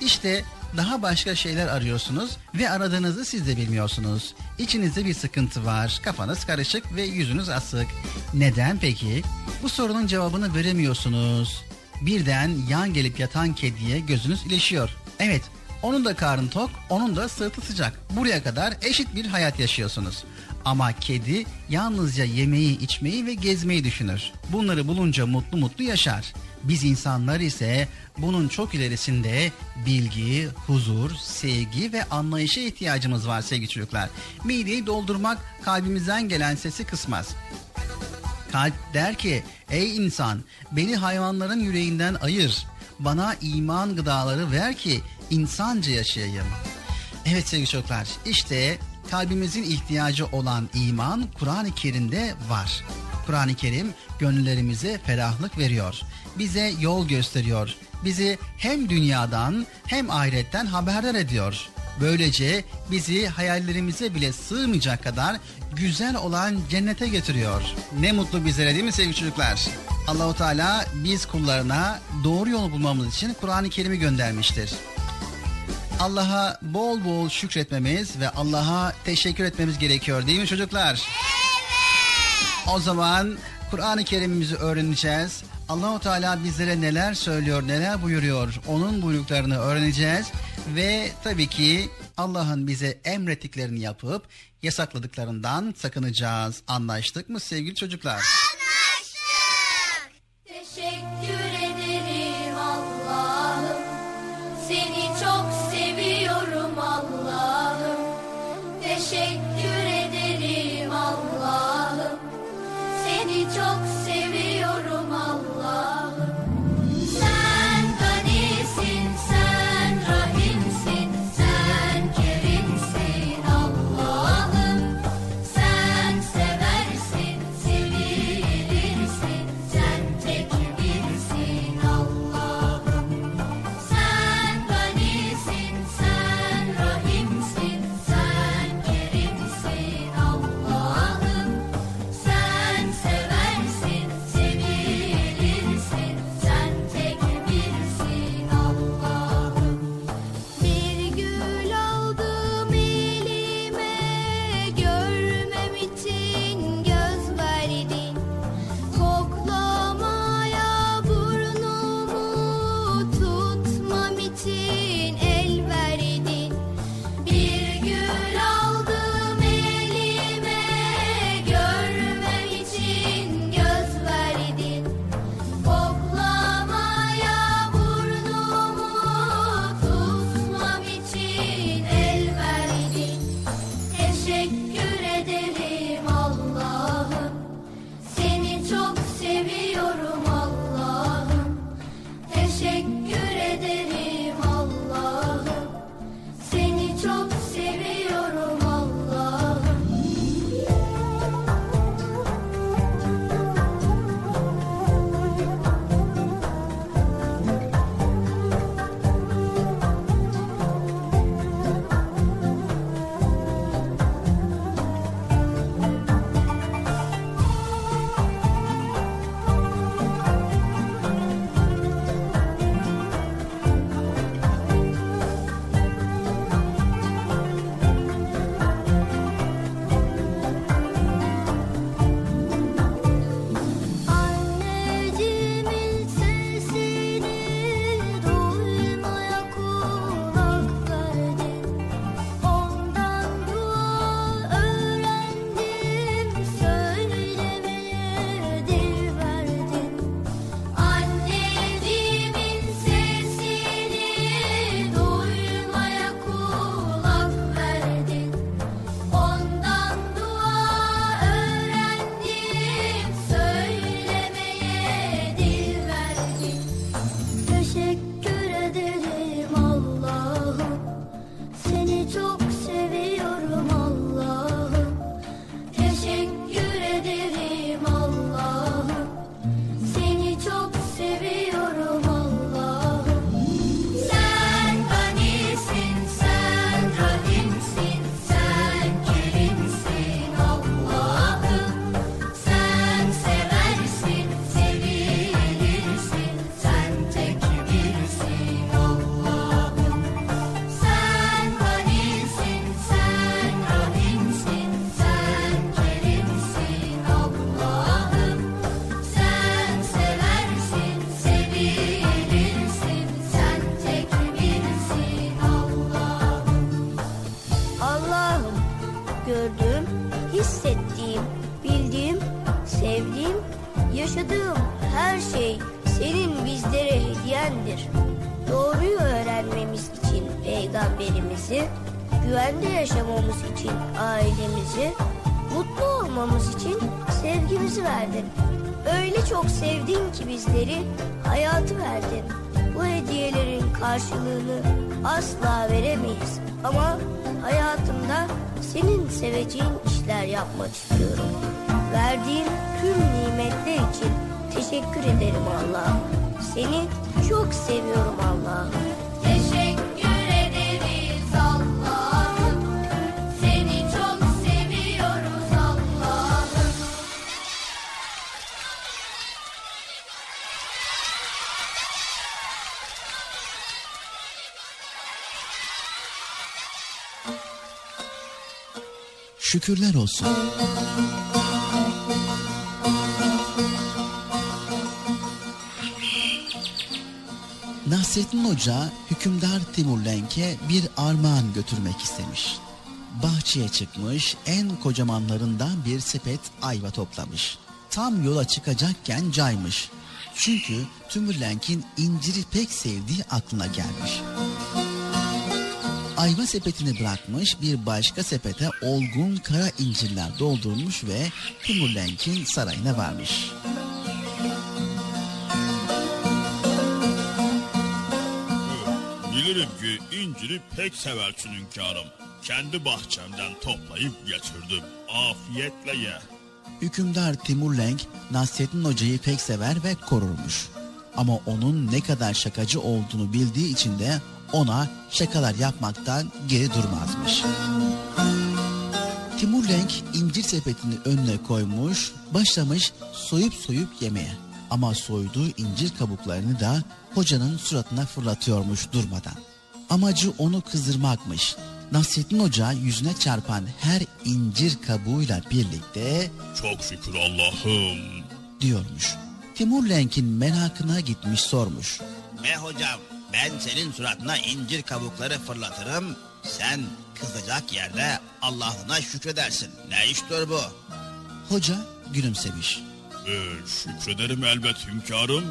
İşte daha başka şeyler arıyorsunuz ve aradığınızı siz de bilmiyorsunuz. İçinizde bir sıkıntı var, kafanız karışık ve yüzünüz asık. Neden peki? Bu sorunun cevabını veremiyorsunuz. Birden yan gelip yatan kediye gözünüz ilişiyor. Evet, onun da karnı tok, onun da sırtı sıcak. Buraya kadar eşit bir hayat yaşıyorsunuz. Ama kedi yalnızca yemeği, içmeyi ve gezmeyi düşünür. Bunları bulunca mutlu mutlu yaşar. Biz insanlar ise bunun çok ilerisinde bilgi, huzur, sevgi ve anlayışa ihtiyacımız var sevgili çocuklar. Mideyi doldurmak kalbimizden gelen sesi kısmaz. Kalp der ki ey insan beni hayvanların yüreğinden ayır. Bana iman gıdaları ver ki insanca yaşayayım. Evet sevgili çocuklar işte kalbimizin ihtiyacı olan iman Kur'an-ı Kerim'de var. Kur'an-ı Kerim gönüllerimize ferahlık veriyor. Bize yol gösteriyor. Bizi hem dünyadan hem ahiretten haberdar ediyor. Böylece bizi hayallerimize bile sığmayacak kadar güzel olan cennete getiriyor. Ne mutlu bizlere değil mi sevgili çocuklar? Allahu Teala biz kullarına doğru yolu bulmamız için Kur'an-ı Kerim'i göndermiştir. Allah'a bol bol şükretmemiz ve Allah'a teşekkür etmemiz gerekiyor değil mi çocuklar? O zaman Kur'an-ı Kerim'imizi öğreneceğiz. Allahu Teala bizlere neler söylüyor, neler buyuruyor, onun buyruklarını öğreneceğiz ve tabii ki Allah'ın bize emrettiklerini yapıp yasakladıklarından sakınacağız. Anlaştık mı sevgili çocuklar? Teşekkür ederim Şükürler olsun. Nasrettin Hoca hükümdar Timur Lenk'e bir armağan götürmek istemiş. Bahçeye çıkmış en kocamanlarından bir sepet ayva toplamış. Tam yola çıkacakken caymış. Çünkü Timur Lenk'in inciri pek sevdiği aklına gelmiş. Ayva sepetini bırakmış bir başka sepete olgun kara incirler doldurmuş ve Timur Lenk'in sarayına varmış. Bilirim ki inciri pek seversin hünkârım. Kendi bahçemden toplayıp getirdim. Afiyetle ye. Hükümdar Timur Lenk Nasrettin Hoca'yı pek sever ve korurmuş. Ama onun ne kadar şakacı olduğunu bildiği için de ona şakalar yapmaktan geri durmazmış. Timur Lenk incir sepetini önüne koymuş, başlamış soyup soyup yemeye. Ama soyduğu incir kabuklarını da hocanın suratına fırlatıyormuş durmadan. Amacı onu kızdırmakmış. Nasrettin Hoca yüzüne çarpan her incir kabuğuyla birlikte Çok şükür Allah'ım. diyormuş. Timur Lenk'in merakına gitmiş sormuş. Me hocam ben senin suratına incir kabukları fırlatırım. Sen kızacak yerde Allah'ına şükredersin. Ne iştir bu? Hoca gülümsemiş. Ee, şükrederim elbet hünkârım.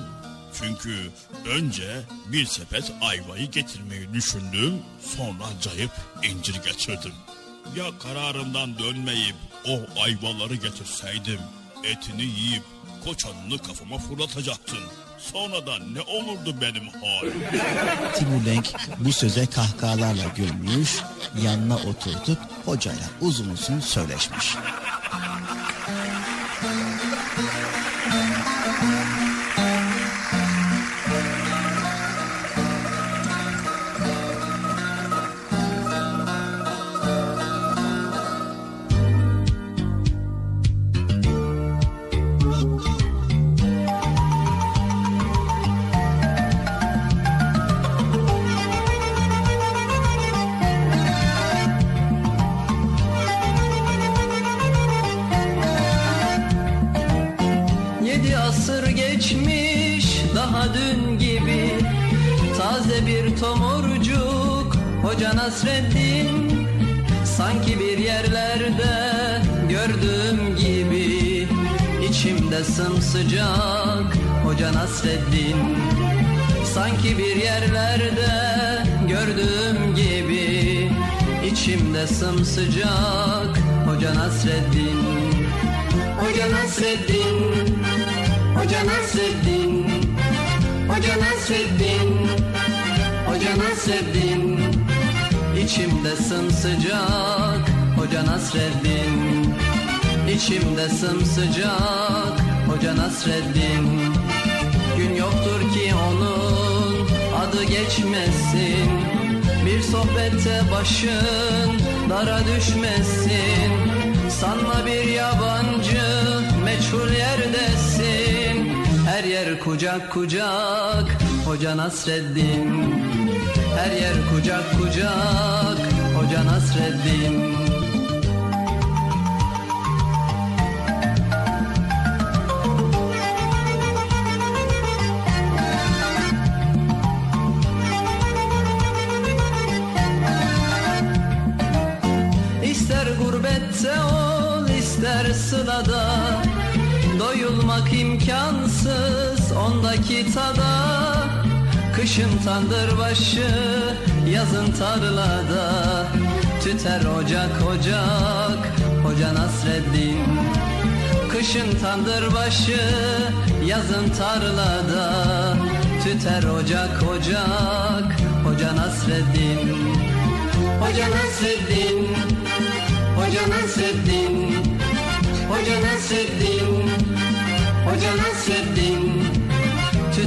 Çünkü önce bir sepet ayvayı getirmeyi düşündüm. Sonra cayıp incir getirdim. Ya kararımdan dönmeyip o ayvaları getirseydim etini yiyip koçanını kafama fırlatacaktın. Sonra da ne olurdu benim halim? Timur Lenk bu söze kahkahalarla gülmüş, yanına oturtup hocayla uzun uzun söyleşmiş. Nasreddin Sanki bir yerlerde gördüğüm gibi. İçimde sımsıcak Hoca Nasreddin. Sanki bir yerlerde gördüğüm gibi. İçimde sımsıcak Hoca Nasreddin. Hoca Nasreddin Hoca Nasreddin. Hoca Nasreddin Hoca Nasreddin İçimde sımsıcak Hoca Nasreddin. İçimde sımsıcak Hoca Nasreddin. Gün yoktur ki onun adı geçmesin. Bir sohbette başın dara düşmesin. Sanma bir yabancı meçhul yerdesin. Her yer kucak kucak Hoca Nasreddin Her yer kucak kucak Hoca Nasreddin. İster gurbette ol ister sılada Doyulmak imkansız ondaki tada Kışın tandır başı yazın tarlada. Tüter ocak ocak Hoca Nasreddin. Kışın tandır başı yazın tarlada. Tüter ocak ocak Hoca Nasreddin. Hoca Nasreddin Hoca Nasreddin. Hoca Nasreddin Hoca Nasreddin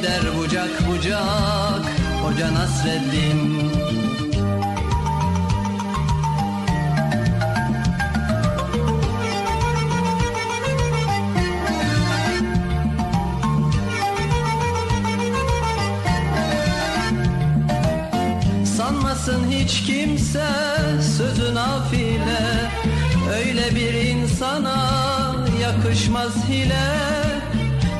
Gider bucak bucak Hoca Nasreddin. Sanmasın hiç kimse sözü nafile. Öyle bir insana yakışmaz hile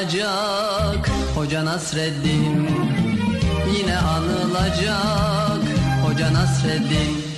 anılacak Hoca Nasreddin Yine anılacak. Hoca Nasreddin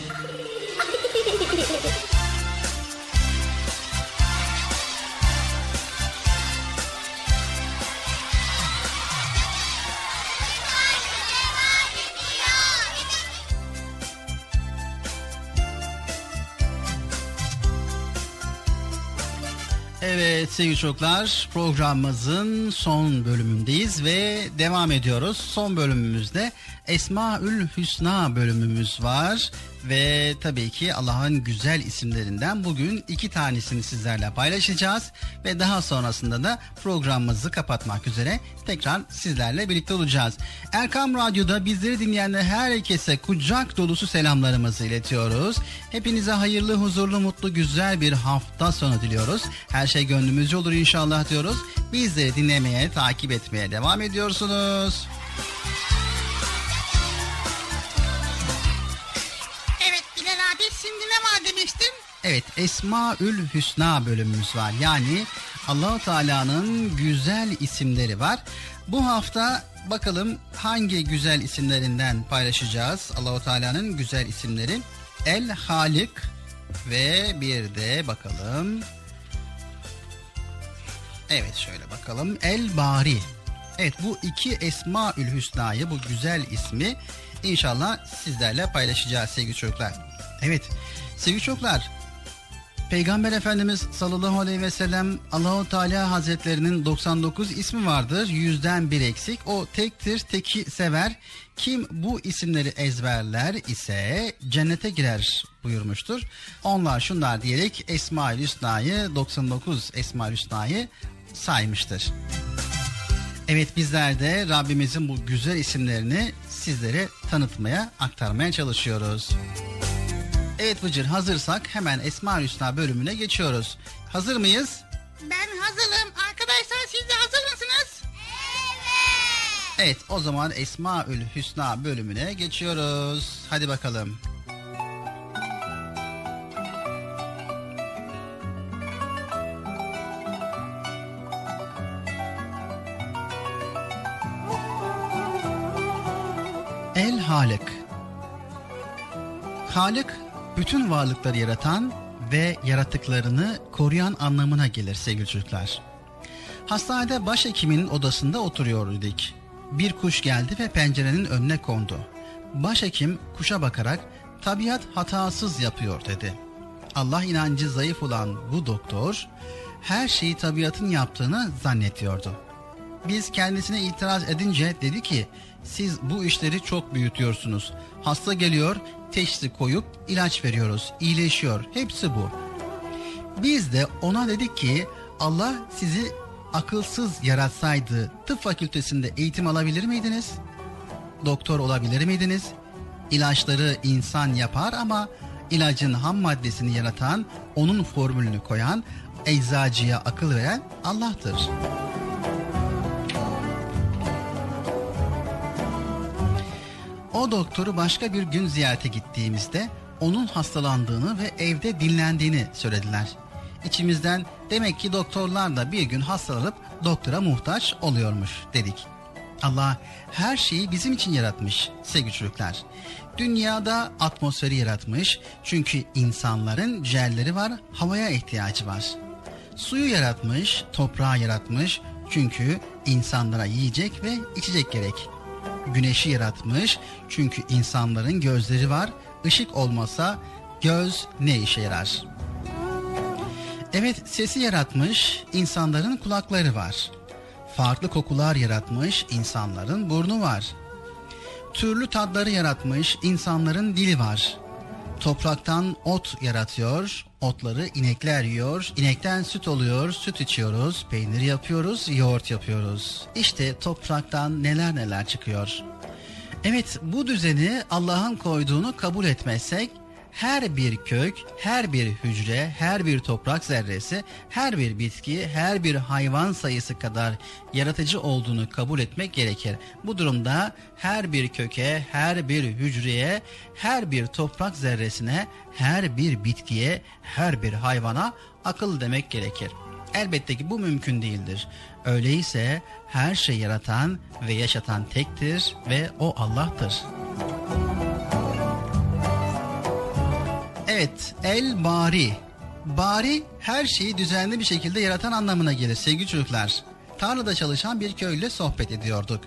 Evet sevgili çocuklar programımızın son bölümündeyiz ve devam ediyoruz. Son bölümümüzde Esmaül Hüsna bölümümüz var ve tabii ki Allah'ın güzel isimlerinden bugün iki tanesini sizlerle paylaşacağız ve daha sonrasında da programımızı kapatmak üzere tekrar sizlerle birlikte olacağız. Erkam Radyo'da bizleri dinleyenler herkese kucak dolusu selamlarımızı iletiyoruz. Hepinize hayırlı, huzurlu, mutlu, güzel bir hafta sonu diliyoruz. Her şey gönlümüzce olur inşallah diyoruz. Bizleri dinlemeye, takip etmeye devam ediyorsunuz. Evet Esmaül Hüsna bölümümüz var. Yani Allahu Teala'nın güzel isimleri var. Bu hafta bakalım hangi güzel isimlerinden paylaşacağız. Allahu Teala'nın güzel isimleri. El Halik ve bir de bakalım. Evet şöyle bakalım. El Bari. Evet bu iki Esmaül Hüsna'yı bu güzel ismi inşallah sizlerle paylaşacağız sevgili çocuklar. Evet sevgili çocuklar Peygamber Efendimiz sallallahu aleyhi ve sellem Allahu Teala Hazretlerinin 99 ismi vardır. Yüzden bir eksik. O tektir, teki sever. Kim bu isimleri ezberler ise cennete girer buyurmuştur. Onlar şunlar diyerek Esma-ül Hüsna'yı 99 Esma-ül Hüsna'yı saymıştır. Evet bizler de Rabbimizin bu güzel isimlerini sizlere tanıtmaya, aktarmaya çalışıyoruz. Evet Bıcır hazırsak hemen Esma Hüsna bölümüne geçiyoruz. Hazır mıyız? Ben hazırım. Arkadaşlar siz de hazır mısınız? Evet o zaman Esmaül Hüsna bölümüne geçiyoruz. Hadi bakalım. El Halik Halik bütün varlıkları yaratan ve yaratıklarını koruyan anlamına gelir sevgili çocuklar. Hastanede başhekimin odasında oturuyorduk. Bir kuş geldi ve pencerenin önüne kondu. Başhekim kuşa bakarak tabiat hatasız yapıyor dedi. Allah inancı zayıf olan bu doktor her şeyi tabiatın yaptığını zannediyordu. Biz kendisine itiraz edince dedi ki siz bu işleri çok büyütüyorsunuz. Hasta geliyor teşhisi koyup ilaç veriyoruz iyileşiyor hepsi bu. Biz de ona dedik ki Allah sizi akılsız yaratsaydı tıp fakültesinde eğitim alabilir miydiniz? Doktor olabilir miydiniz? İlaçları insan yapar ama ilacın ham maddesini yaratan, onun formülünü koyan, eczacıya akıl veren Allah'tır. O doktoru başka bir gün ziyarete gittiğimizde onun hastalandığını ve evde dinlendiğini söylediler. İçimizden demek ki doktorlar da bir gün hastalanıp doktora muhtaç oluyormuş dedik. Allah her şeyi bizim için yaratmış sevgili çocuklar. Dünyada atmosferi yaratmış çünkü insanların ciğerleri var, havaya ihtiyacı var. Suyu yaratmış, toprağı yaratmış çünkü insanlara yiyecek ve içecek gerek. Güneşi yaratmış çünkü insanların gözleri var, ışık olmasa göz ne işe yarar? Evet sesi yaratmış, insanların kulakları var. Farklı kokular yaratmış, insanların burnu var. Türlü tatları yaratmış, insanların dili var. Topraktan ot yaratıyor, otları inekler yiyor, inekten süt oluyor, süt içiyoruz, peynir yapıyoruz, yoğurt yapıyoruz. İşte topraktan neler neler çıkıyor. Evet bu düzeni Allah'ın koyduğunu kabul etmezsek her bir kök, her bir hücre, her bir toprak zerresi, her bir bitki, her bir hayvan sayısı kadar yaratıcı olduğunu kabul etmek gerekir. Bu durumda her bir köke, her bir hücreye, her bir toprak zerresine, her bir bitkiye, her bir hayvana akıl demek gerekir. Elbette ki bu mümkün değildir. Öyleyse her şey yaratan ve yaşatan tektir ve o Allah'tır. Evet, el bari. Bari her şeyi düzenli bir şekilde yaratan anlamına gelir sevgili çocuklar. Tarlada çalışan bir köylüyle sohbet ediyorduk.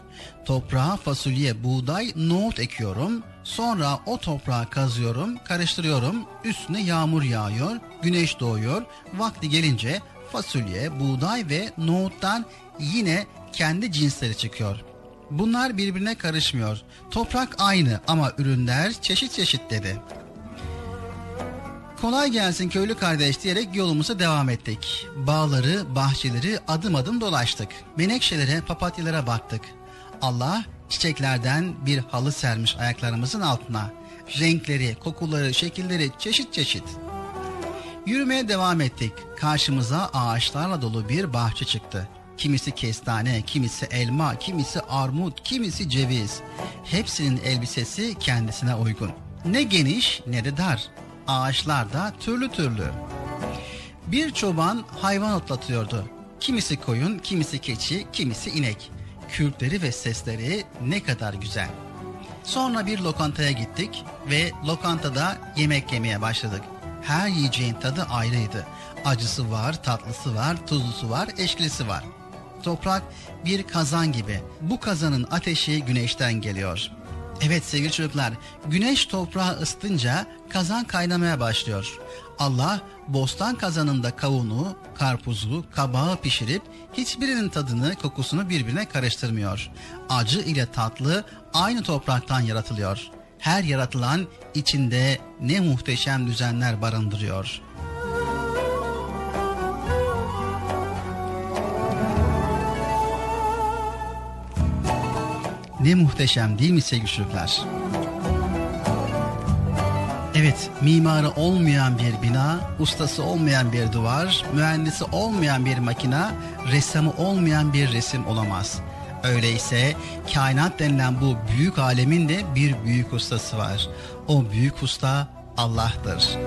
Toprağa fasulye, buğday, nohut ekiyorum. Sonra o toprağı kazıyorum, karıştırıyorum. Üstüne yağmur yağıyor, güneş doğuyor. Vakti gelince fasulye, buğday ve nohuttan yine kendi cinsleri çıkıyor. Bunlar birbirine karışmıyor. Toprak aynı ama ürünler çeşit çeşit dedi. Kolay gelsin köylü kardeş diyerek yolumuza devam ettik. Bağları, bahçeleri adım adım dolaştık. Menekşelere, papatyalara baktık. Allah çiçeklerden bir halı sermiş ayaklarımızın altına. Renkleri, kokuları, şekilleri çeşit çeşit. Yürümeye devam ettik. Karşımıza ağaçlarla dolu bir bahçe çıktı. Kimisi kestane, kimisi elma, kimisi armut, kimisi ceviz. Hepsinin elbisesi kendisine uygun. Ne geniş ne de dar. Ağaçlar da türlü türlü. Bir çoban hayvan otlatıyordu. Kimisi koyun, kimisi keçi, kimisi inek. Kürkleri ve sesleri ne kadar güzel. Sonra bir lokantaya gittik ve lokantada yemek yemeye başladık. Her yiyeceğin tadı ayrıydı. Acısı var, tatlısı var, tuzlusu var, eşkilisi var. Toprak bir kazan gibi. Bu kazanın ateşi güneşten geliyor. Evet sevgili çocuklar, güneş toprağı ısıtınca kazan kaynamaya başlıyor. Allah bostan kazanında kavunu, karpuzu, kabağı pişirip hiçbirinin tadını, kokusunu birbirine karıştırmıyor. Acı ile tatlı aynı topraktan yaratılıyor. Her yaratılan içinde ne muhteşem düzenler barındırıyor. Ne muhteşem değil mi sevgili çocuklar? Evet, mimarı olmayan bir bina, ustası olmayan bir duvar, mühendisi olmayan bir makina, ressamı olmayan bir resim olamaz. Öyleyse kainat denilen bu büyük alemin de bir büyük ustası var. O büyük usta Allah'tır.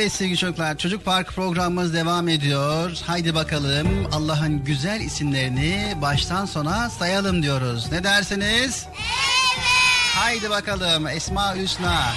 Evet sevgili çocuklar Çocuk Park programımız devam ediyor. Haydi bakalım Allah'ın güzel isimlerini baştan sona sayalım diyoruz. Ne dersiniz? Evet. Haydi bakalım Esma Hüsna. Ya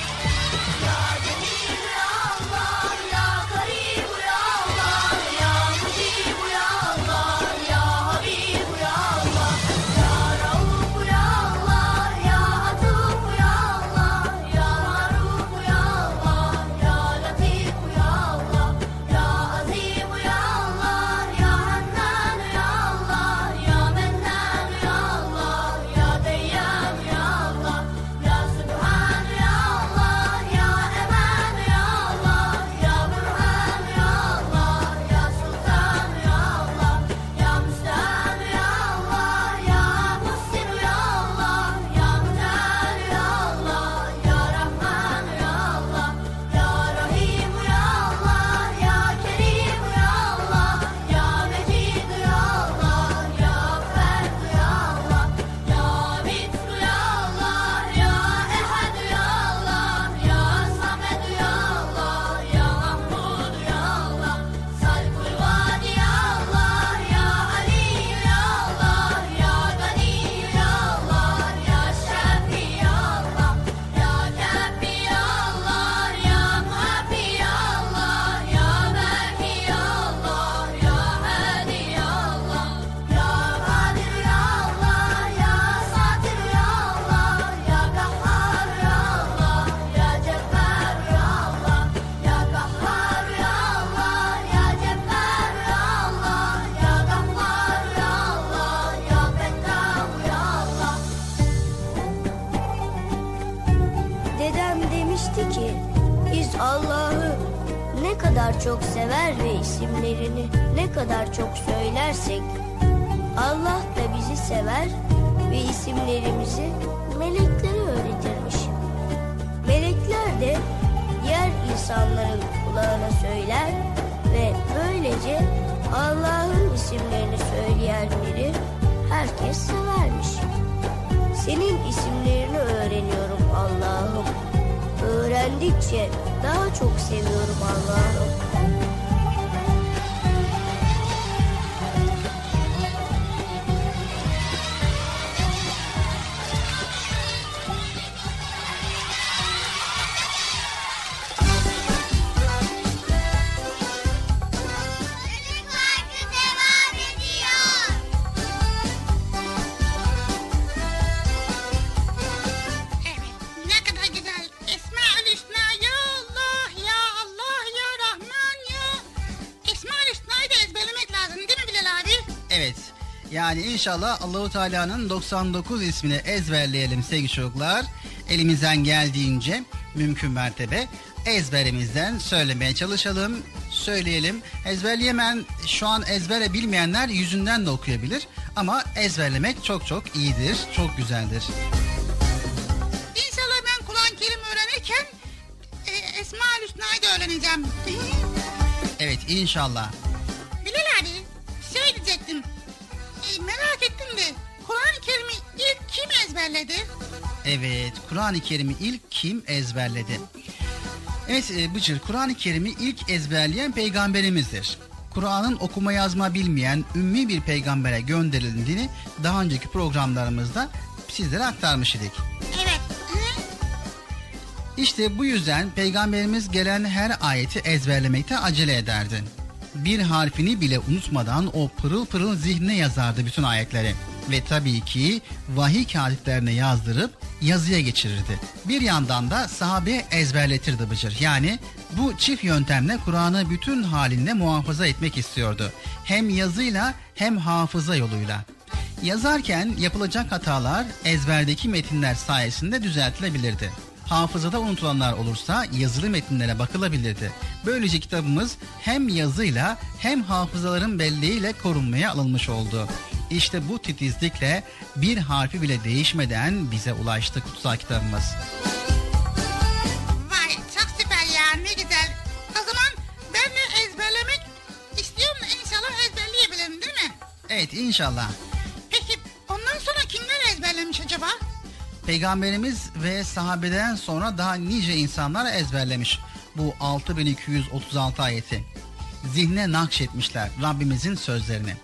Yani inşallah Allahu Teala'nın 99 ismini ezberleyelim sevgili çocuklar. Elimizden geldiğince mümkün mertebe ezberimizden söylemeye çalışalım, söyleyelim. Ezberleyemeyen, şu an ezbere bilmeyenler yüzünden de okuyabilir. Ama ezberlemek çok çok iyidir, çok güzeldir. İnşallah ben Kur'an-ı Kerim öğrenirken e, Esmaül Hüsna'yı da öğreneceğim. Evet inşallah. Ezberledi? Evet, Kur'an-ı Kerim'i ilk kim ezberledi? Evet e, Bıcır, Kur'an-ı Kerim'i ilk ezberleyen peygamberimizdir. Kur'an'ın okuma yazma bilmeyen ümmi bir peygambere gönderildiğini daha önceki programlarımızda sizlere aktarmış idik. Evet. Hı? İşte bu yüzden peygamberimiz gelen her ayeti ezberlemekte acele ederdi. Bir harfini bile unutmadan o pırıl pırıl zihnine yazardı bütün ayetleri. Ve tabii ki vahiy katiplerine yazdırıp yazıya geçirirdi. Bir yandan da sahabeye ezberletirdi Bıcır. Yani bu çift yöntemle Kur'an'ı bütün halinde muhafaza etmek istiyordu. Hem yazıyla hem hafıza yoluyla. Yazarken yapılacak hatalar ezberdeki metinler sayesinde düzeltilebilirdi. Hafızada unutulanlar olursa yazılı metinlere bakılabilirdi. Böylece kitabımız hem yazıyla hem hafızaların belleğiyle korunmaya alınmış oldu. İşte bu titizlikle bir harfi bile değişmeden bize ulaştı kutsal kitabımız. Vay çok süper ya ne güzel. O zaman ben de ezberlemek istiyorum da inşallah ezberleyebilirim değil mi? Evet inşallah. Peki ondan sonra kimler ezberlemiş acaba? Peygamberimiz ve sahabeden sonra daha nice insanlar ezberlemiş. bu 6236 ayeti. Zihne nakşetmişler Rabbimizin sözlerini.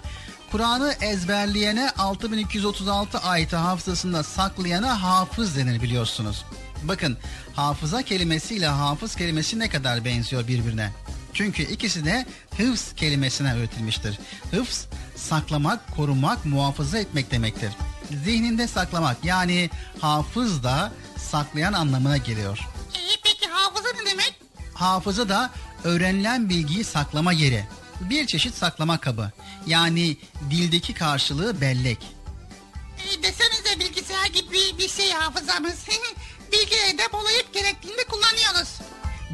Kur'an'ı ezberleyene 6236 ayeti hafızasında saklayana hafız denir biliyorsunuz. Bakın hafıza kelimesiyle hafız kelimesi ne kadar benziyor birbirine. Çünkü ikisi de hıfz kelimesine üretilmiştir. Hıfz saklamak, korumak, muhafaza etmek demektir. Zihninde saklamak yani hafız da saklayan anlamına geliyor. E, peki hafıza ne demek? Hafıza da öğrenilen bilgiyi saklama yeri. Bir çeşit saklama kabı. Yani dildeki karşılığı bellek. E, desenize bilgisayar gibi bir şey hafızamız. Bilgileri depolayıp gerektiğinde kullanıyoruz.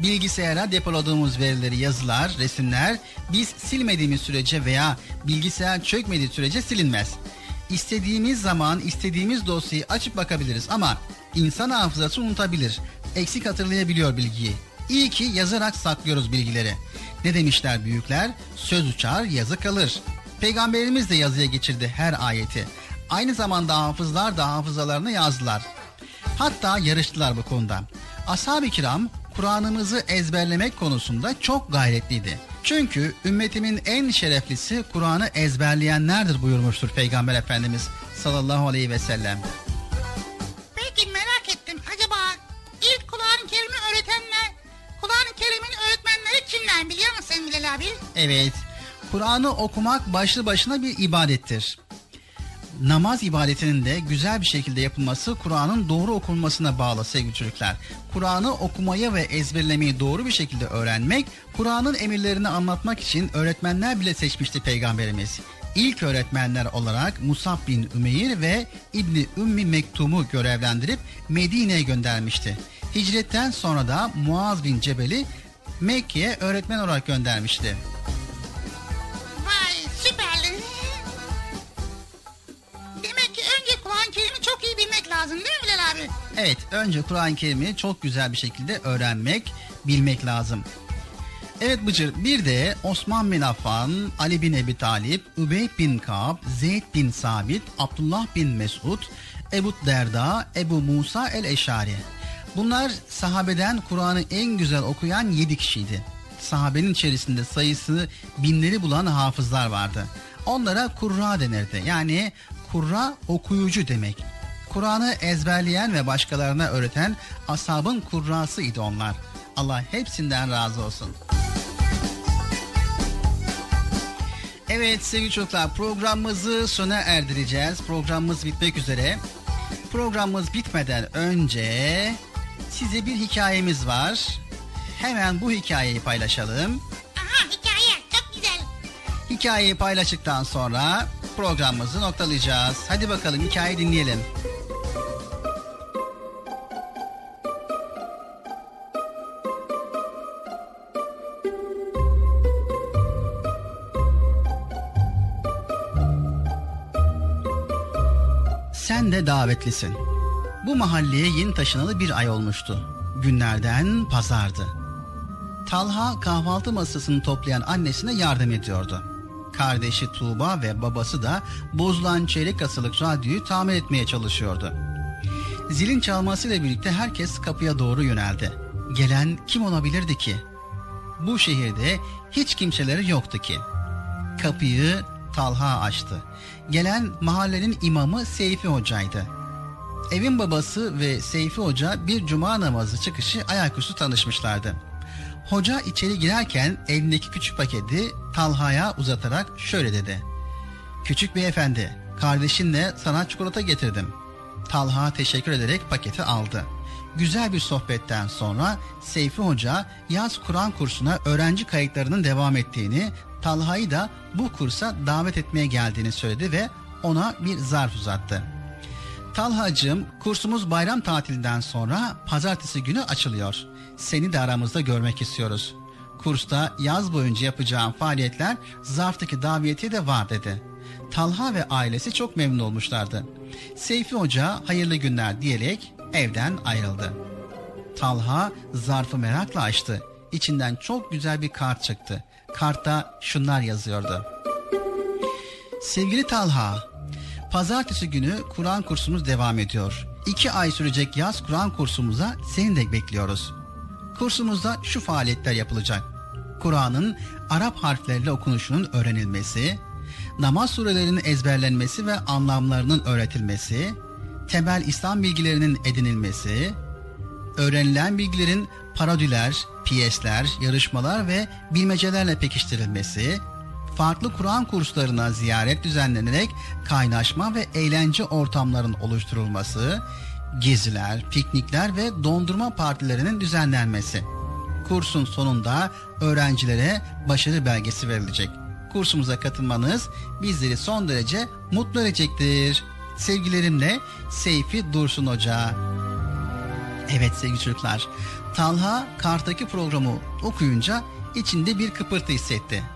Bilgisayara depoladığımız verileri yazılar, resimler biz silmediğimiz sürece veya bilgisayar çökmediği sürece silinmez. İstediğimiz zaman istediğimiz dosyayı açıp bakabiliriz ama insan hafızası unutabilir. Eksik hatırlayabiliyor bilgiyi. İyi ki yazarak saklıyoruz bilgileri. Ne demişler büyükler? Söz uçar, yazı kalır. Peygamberimiz de yazıya geçirdi her ayeti. Aynı zamanda hafızlar da hafızalarını yazdılar. Hatta yarıştılar bu konuda. Ashab-ı kiram Kur'an'ımızı ezberlemek konusunda çok gayretliydi. Çünkü ümmetimin en şereflisi Kur'an'ı ezberleyenlerdir buyurmuştur Peygamber Efendimiz sallallahu aleyhi ve sellem. Evet, Kur'an'ı okumak başlı başına bir ibadettir. Namaz ibadetinin de güzel bir şekilde yapılması Kur'an'ın doğru okunmasına bağlı sevgili çocuklar. Kur'an'ı okumayı ve ezberlemeyi doğru bir şekilde öğrenmek, Kur'an'ın emirlerini anlatmak için öğretmenler bile seçmişti Peygamberimiz. İlk öğretmenler olarak Musab bin Ümeyr ve İbni Ümmi Mektum'u görevlendirip Medine'ye göndermişti. Hicretten sonra da Muaz bin Cebel'i Mekke'ye öğretmen olarak göndermişti. Vay süperli. Demek ki önce Kur'an-ı Kerim'i çok iyi bilmek lazım değil mi Bilal abi? Evet, önce Kur'an-ı Kerim'i çok güzel bir şekilde öğrenmek, bilmek lazım. Evet Bıcır, bir de Osman bin Affan, Ali bin Ebi Talip, Übey bin Kab, Zeyd bin Sabit, Abdullah bin Mesud, Ebu Derda, Ebu Musa el-Eşari. Bunlar sahabeden Kur'an'ı en güzel okuyan yedi kişiydi. Sahabenin içerisinde sayısı binleri bulan hafızlar vardı. Onlara kurra denirdi. Yani kurra okuyucu demek. Kur'an'ı ezberleyen ve başkalarına öğreten ashabın kurrasıydı onlar. Allah hepsinden razı olsun. Evet sevgili çocuklar programımızı sona erdireceğiz. Programımız bitmek üzere. Programımız bitmeden önce size bir hikayemiz var. Hemen bu hikayeyi paylaşalım. Aha hikaye çok güzel. Hikayeyi paylaştıktan sonra programımızı noktalayacağız. Hadi bakalım hikayeyi dinleyelim. Sen de davetlisin. Bu mahalleye yeni taşınalı bir ay olmuştu. Günlerden pazardı. Talha kahvaltı masasını toplayan annesine yardım ediyordu. Kardeşi Tuğba ve babası da bozulan çeyrek asılık radyoyu tamir etmeye çalışıyordu. Zilin çalmasıyla birlikte herkes kapıya doğru yöneldi. Gelen kim olabilirdi ki? Bu şehirde hiç kimseleri yoktu ki. Kapıyı Talha açtı. Gelen mahallenin imamı Seyfi Hoca'ydı. Evin babası ve Seyfi Hoca bir cuma namazı çıkışı ayaküstü tanışmışlardı. Hoca içeri girerken elindeki küçük paketi Talha'ya uzatarak şöyle dedi. Küçük beyefendi, kardeşinle sana çikolata getirdim. Talha teşekkür ederek paketi aldı. Güzel bir sohbetten sonra Seyfi Hoca yaz Kur'an kursuna öğrenci kayıtlarının devam ettiğini, Talha'yı da bu kursa davet etmeye geldiğini söyledi ve ona bir zarf uzattı. Talhacığım kursumuz bayram tatilinden sonra pazartesi günü açılıyor. Seni de aramızda görmek istiyoruz. Kursta yaz boyunca yapacağım faaliyetler zarftaki davetiye de var dedi. Talha ve ailesi çok memnun olmuşlardı. Seyfi Hoca hayırlı günler diyerek evden ayrıldı. Talha zarfı merakla açtı. İçinden çok güzel bir kart çıktı. Kartta şunlar yazıyordu. Sevgili Talha, Pazartesi günü Kur'an kursumuz devam ediyor. İki ay sürecek yaz Kur'an kursumuza seni de bekliyoruz. Kursumuzda şu faaliyetler yapılacak. Kur'an'ın Arap harfleriyle okunuşunun öğrenilmesi, namaz surelerinin ezberlenmesi ve anlamlarının öğretilmesi, temel İslam bilgilerinin edinilmesi, öğrenilen bilgilerin parodiler, piyesler, yarışmalar ve bilmecelerle pekiştirilmesi, farklı Kur'an kurslarına ziyaret düzenlenerek kaynaşma ve eğlence ortamların oluşturulması, geziler, piknikler ve dondurma partilerinin düzenlenmesi. Kursun sonunda öğrencilere başarı belgesi verilecek. Kursumuza katılmanız bizleri son derece mutlu edecektir. Sevgilerimle Seyfi Dursun Hoca. Evet sevgili çocuklar, Talha Kart'taki programı okuyunca içinde bir kıpırtı hissetti.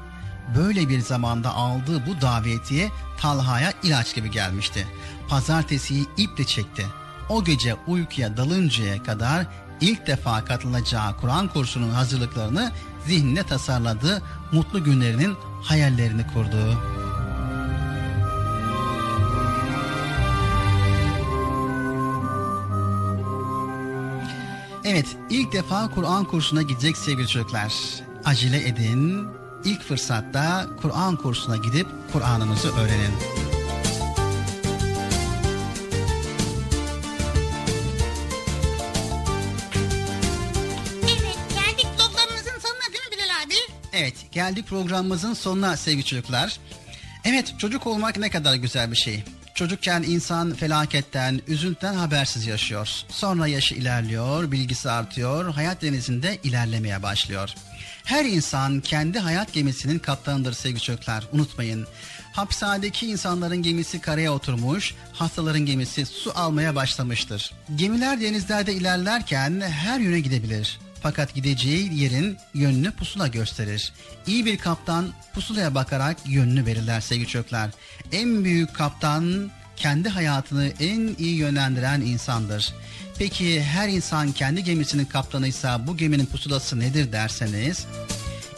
Böyle bir zamanda aldığı bu davetiye Talha'ya ilaç gibi gelmişti. Pazartesiyi iple çekti. O gece uykuya dalıncaya kadar ilk defa katılacağı Kur'an kursunun hazırlıklarını zihnine tasarladı, mutlu günlerinin hayallerini kurdu. Evet, ilk defa Kur'an kursuna gidecek sevgili çocuklar. Acele edin, ilk fırsatta Kur'an kursuna gidip Kur'an'ınızı öğrenin. Evet geldik programımızın sonuna değil mi Bilal abi? Evet, geldik programımızın sonuna sevgili çocuklar. Evet, çocuk olmak ne kadar güzel bir şey. Çocukken insan felaketten, üzüntüden habersiz yaşıyor. Sonra yaşı ilerliyor, bilgisi artıyor, hayat denizinde ilerlemeye başlıyor. Her insan kendi hayat gemisinin kaptanıdır sevgili çocuklar. Unutmayın. Hapishanedeki insanların gemisi karaya oturmuş, hastaların gemisi su almaya başlamıştır. Gemiler denizlerde ilerlerken her yöne gidebilir. Fakat gideceği yerin yönünü pusula gösterir. İyi bir kaptan pusulaya bakarak yönünü belirler sevgili çocuklar. En büyük kaptan kendi hayatını en iyi yönlendiren insandır. Peki her insan kendi gemisinin kaptanıysa bu geminin pusulası nedir derseniz...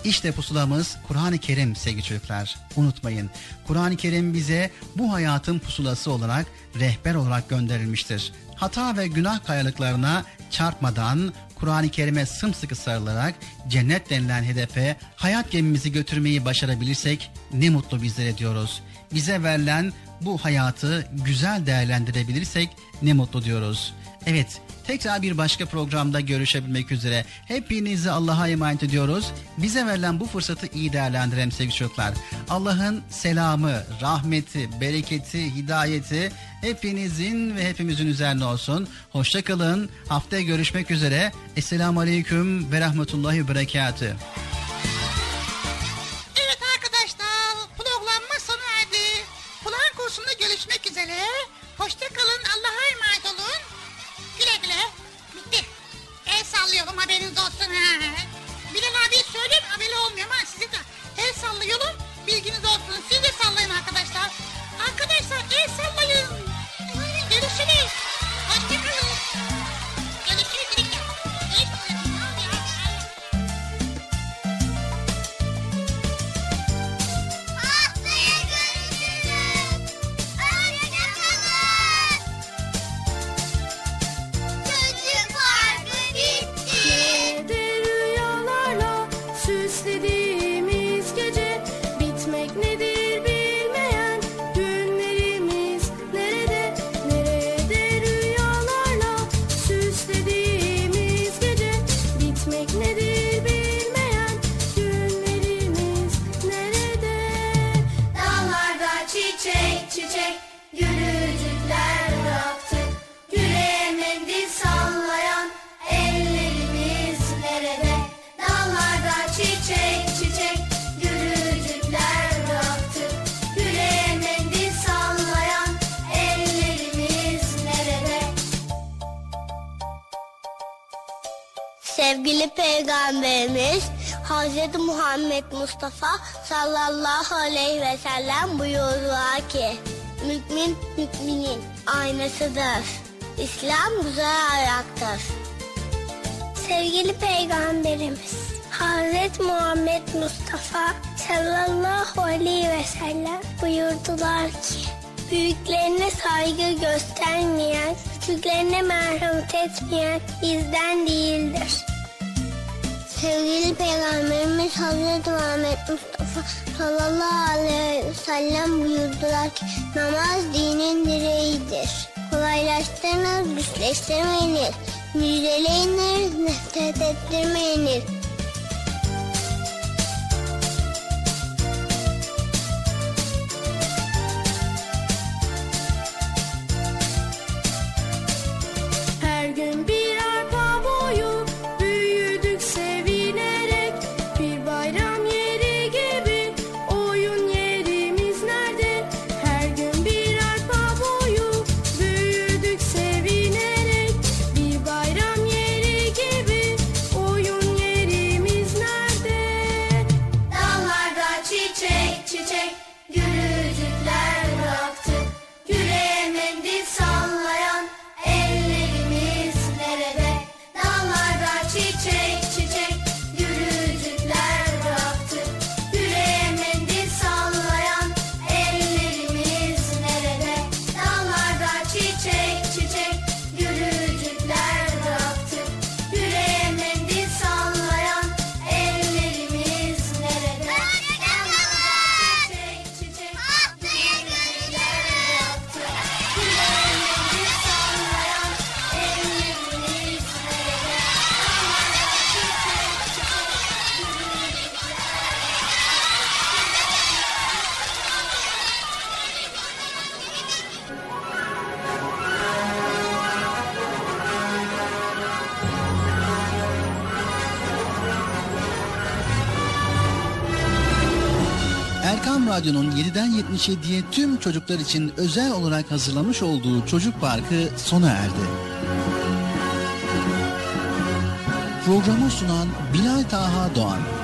İşte pusulamız Kur'an-ı Kerim sevgili çocuklar. Unutmayın Kur'an-ı Kerim bize bu hayatın pusulası olarak rehber olarak gönderilmiştir. Hata ve günah kayalıklarına çarpmadan Kur'an-ı Kerim'e sımsıkı sarılarak cennet denilen hedefe hayat gemimizi götürmeyi başarabilirsek ne mutlu bizlere diyoruz. Bize verilen bu hayatı güzel değerlendirebilirsek ne mutlu diyoruz. Evet, tekrar bir başka programda görüşebilmek üzere. Hepinizi Allah'a emanet ediyoruz. Bize verilen bu fırsatı iyi değerlendirelim sevgili çocuklar. Allah'ın selamı, rahmeti, bereketi, hidayeti hepinizin ve hepimizin üzerine olsun. Hoşçakalın. Haftaya görüşmek üzere. Esselamu Aleyküm ve Rahmetullahi ve Berekatü. Evet arkadaşlar programımız sona erdi. Kur'an kursunda görüşmek üzere. Hoşça kalın Allah'a emanet olun. Sallıyorum haberiniz olsun. Ha. Bilal abi söylüyorum haberi olmuyor ama size de el sallıyorum. Bilginiz olsun. Siz de sallayın arkadaşlar. Arkadaşlar el sallayın. Görüşürüz. Hoşça Peygamberimiz Hz. Muhammed Mustafa sallallahu aleyhi ve sellem buyurdular ki Mümin müminin aynasıdır. İslam güzel ayaktır. Sevgili Peygamberimiz Hz. Muhammed Mustafa sallallahu aleyhi ve sellem buyurdular ki Büyüklerine saygı göstermeyen, küçüklerine merhamet etmeyen bizden değildir. Sevgili Peygamberimiz Hazreti Muhammed Mustafa sallallahu aleyhi ve sellem buyurdular ki namaz dinin direğidir. Kolaylaştırınız, güçleştirmeyiniz. Müjdeleyiniz, nefret ettirmeyiniz. 7'den 77'ye tüm çocuklar için özel olarak hazırlamış olduğu Çocuk Parkı sona erdi. Programı sunan Bilal Taha Doğan.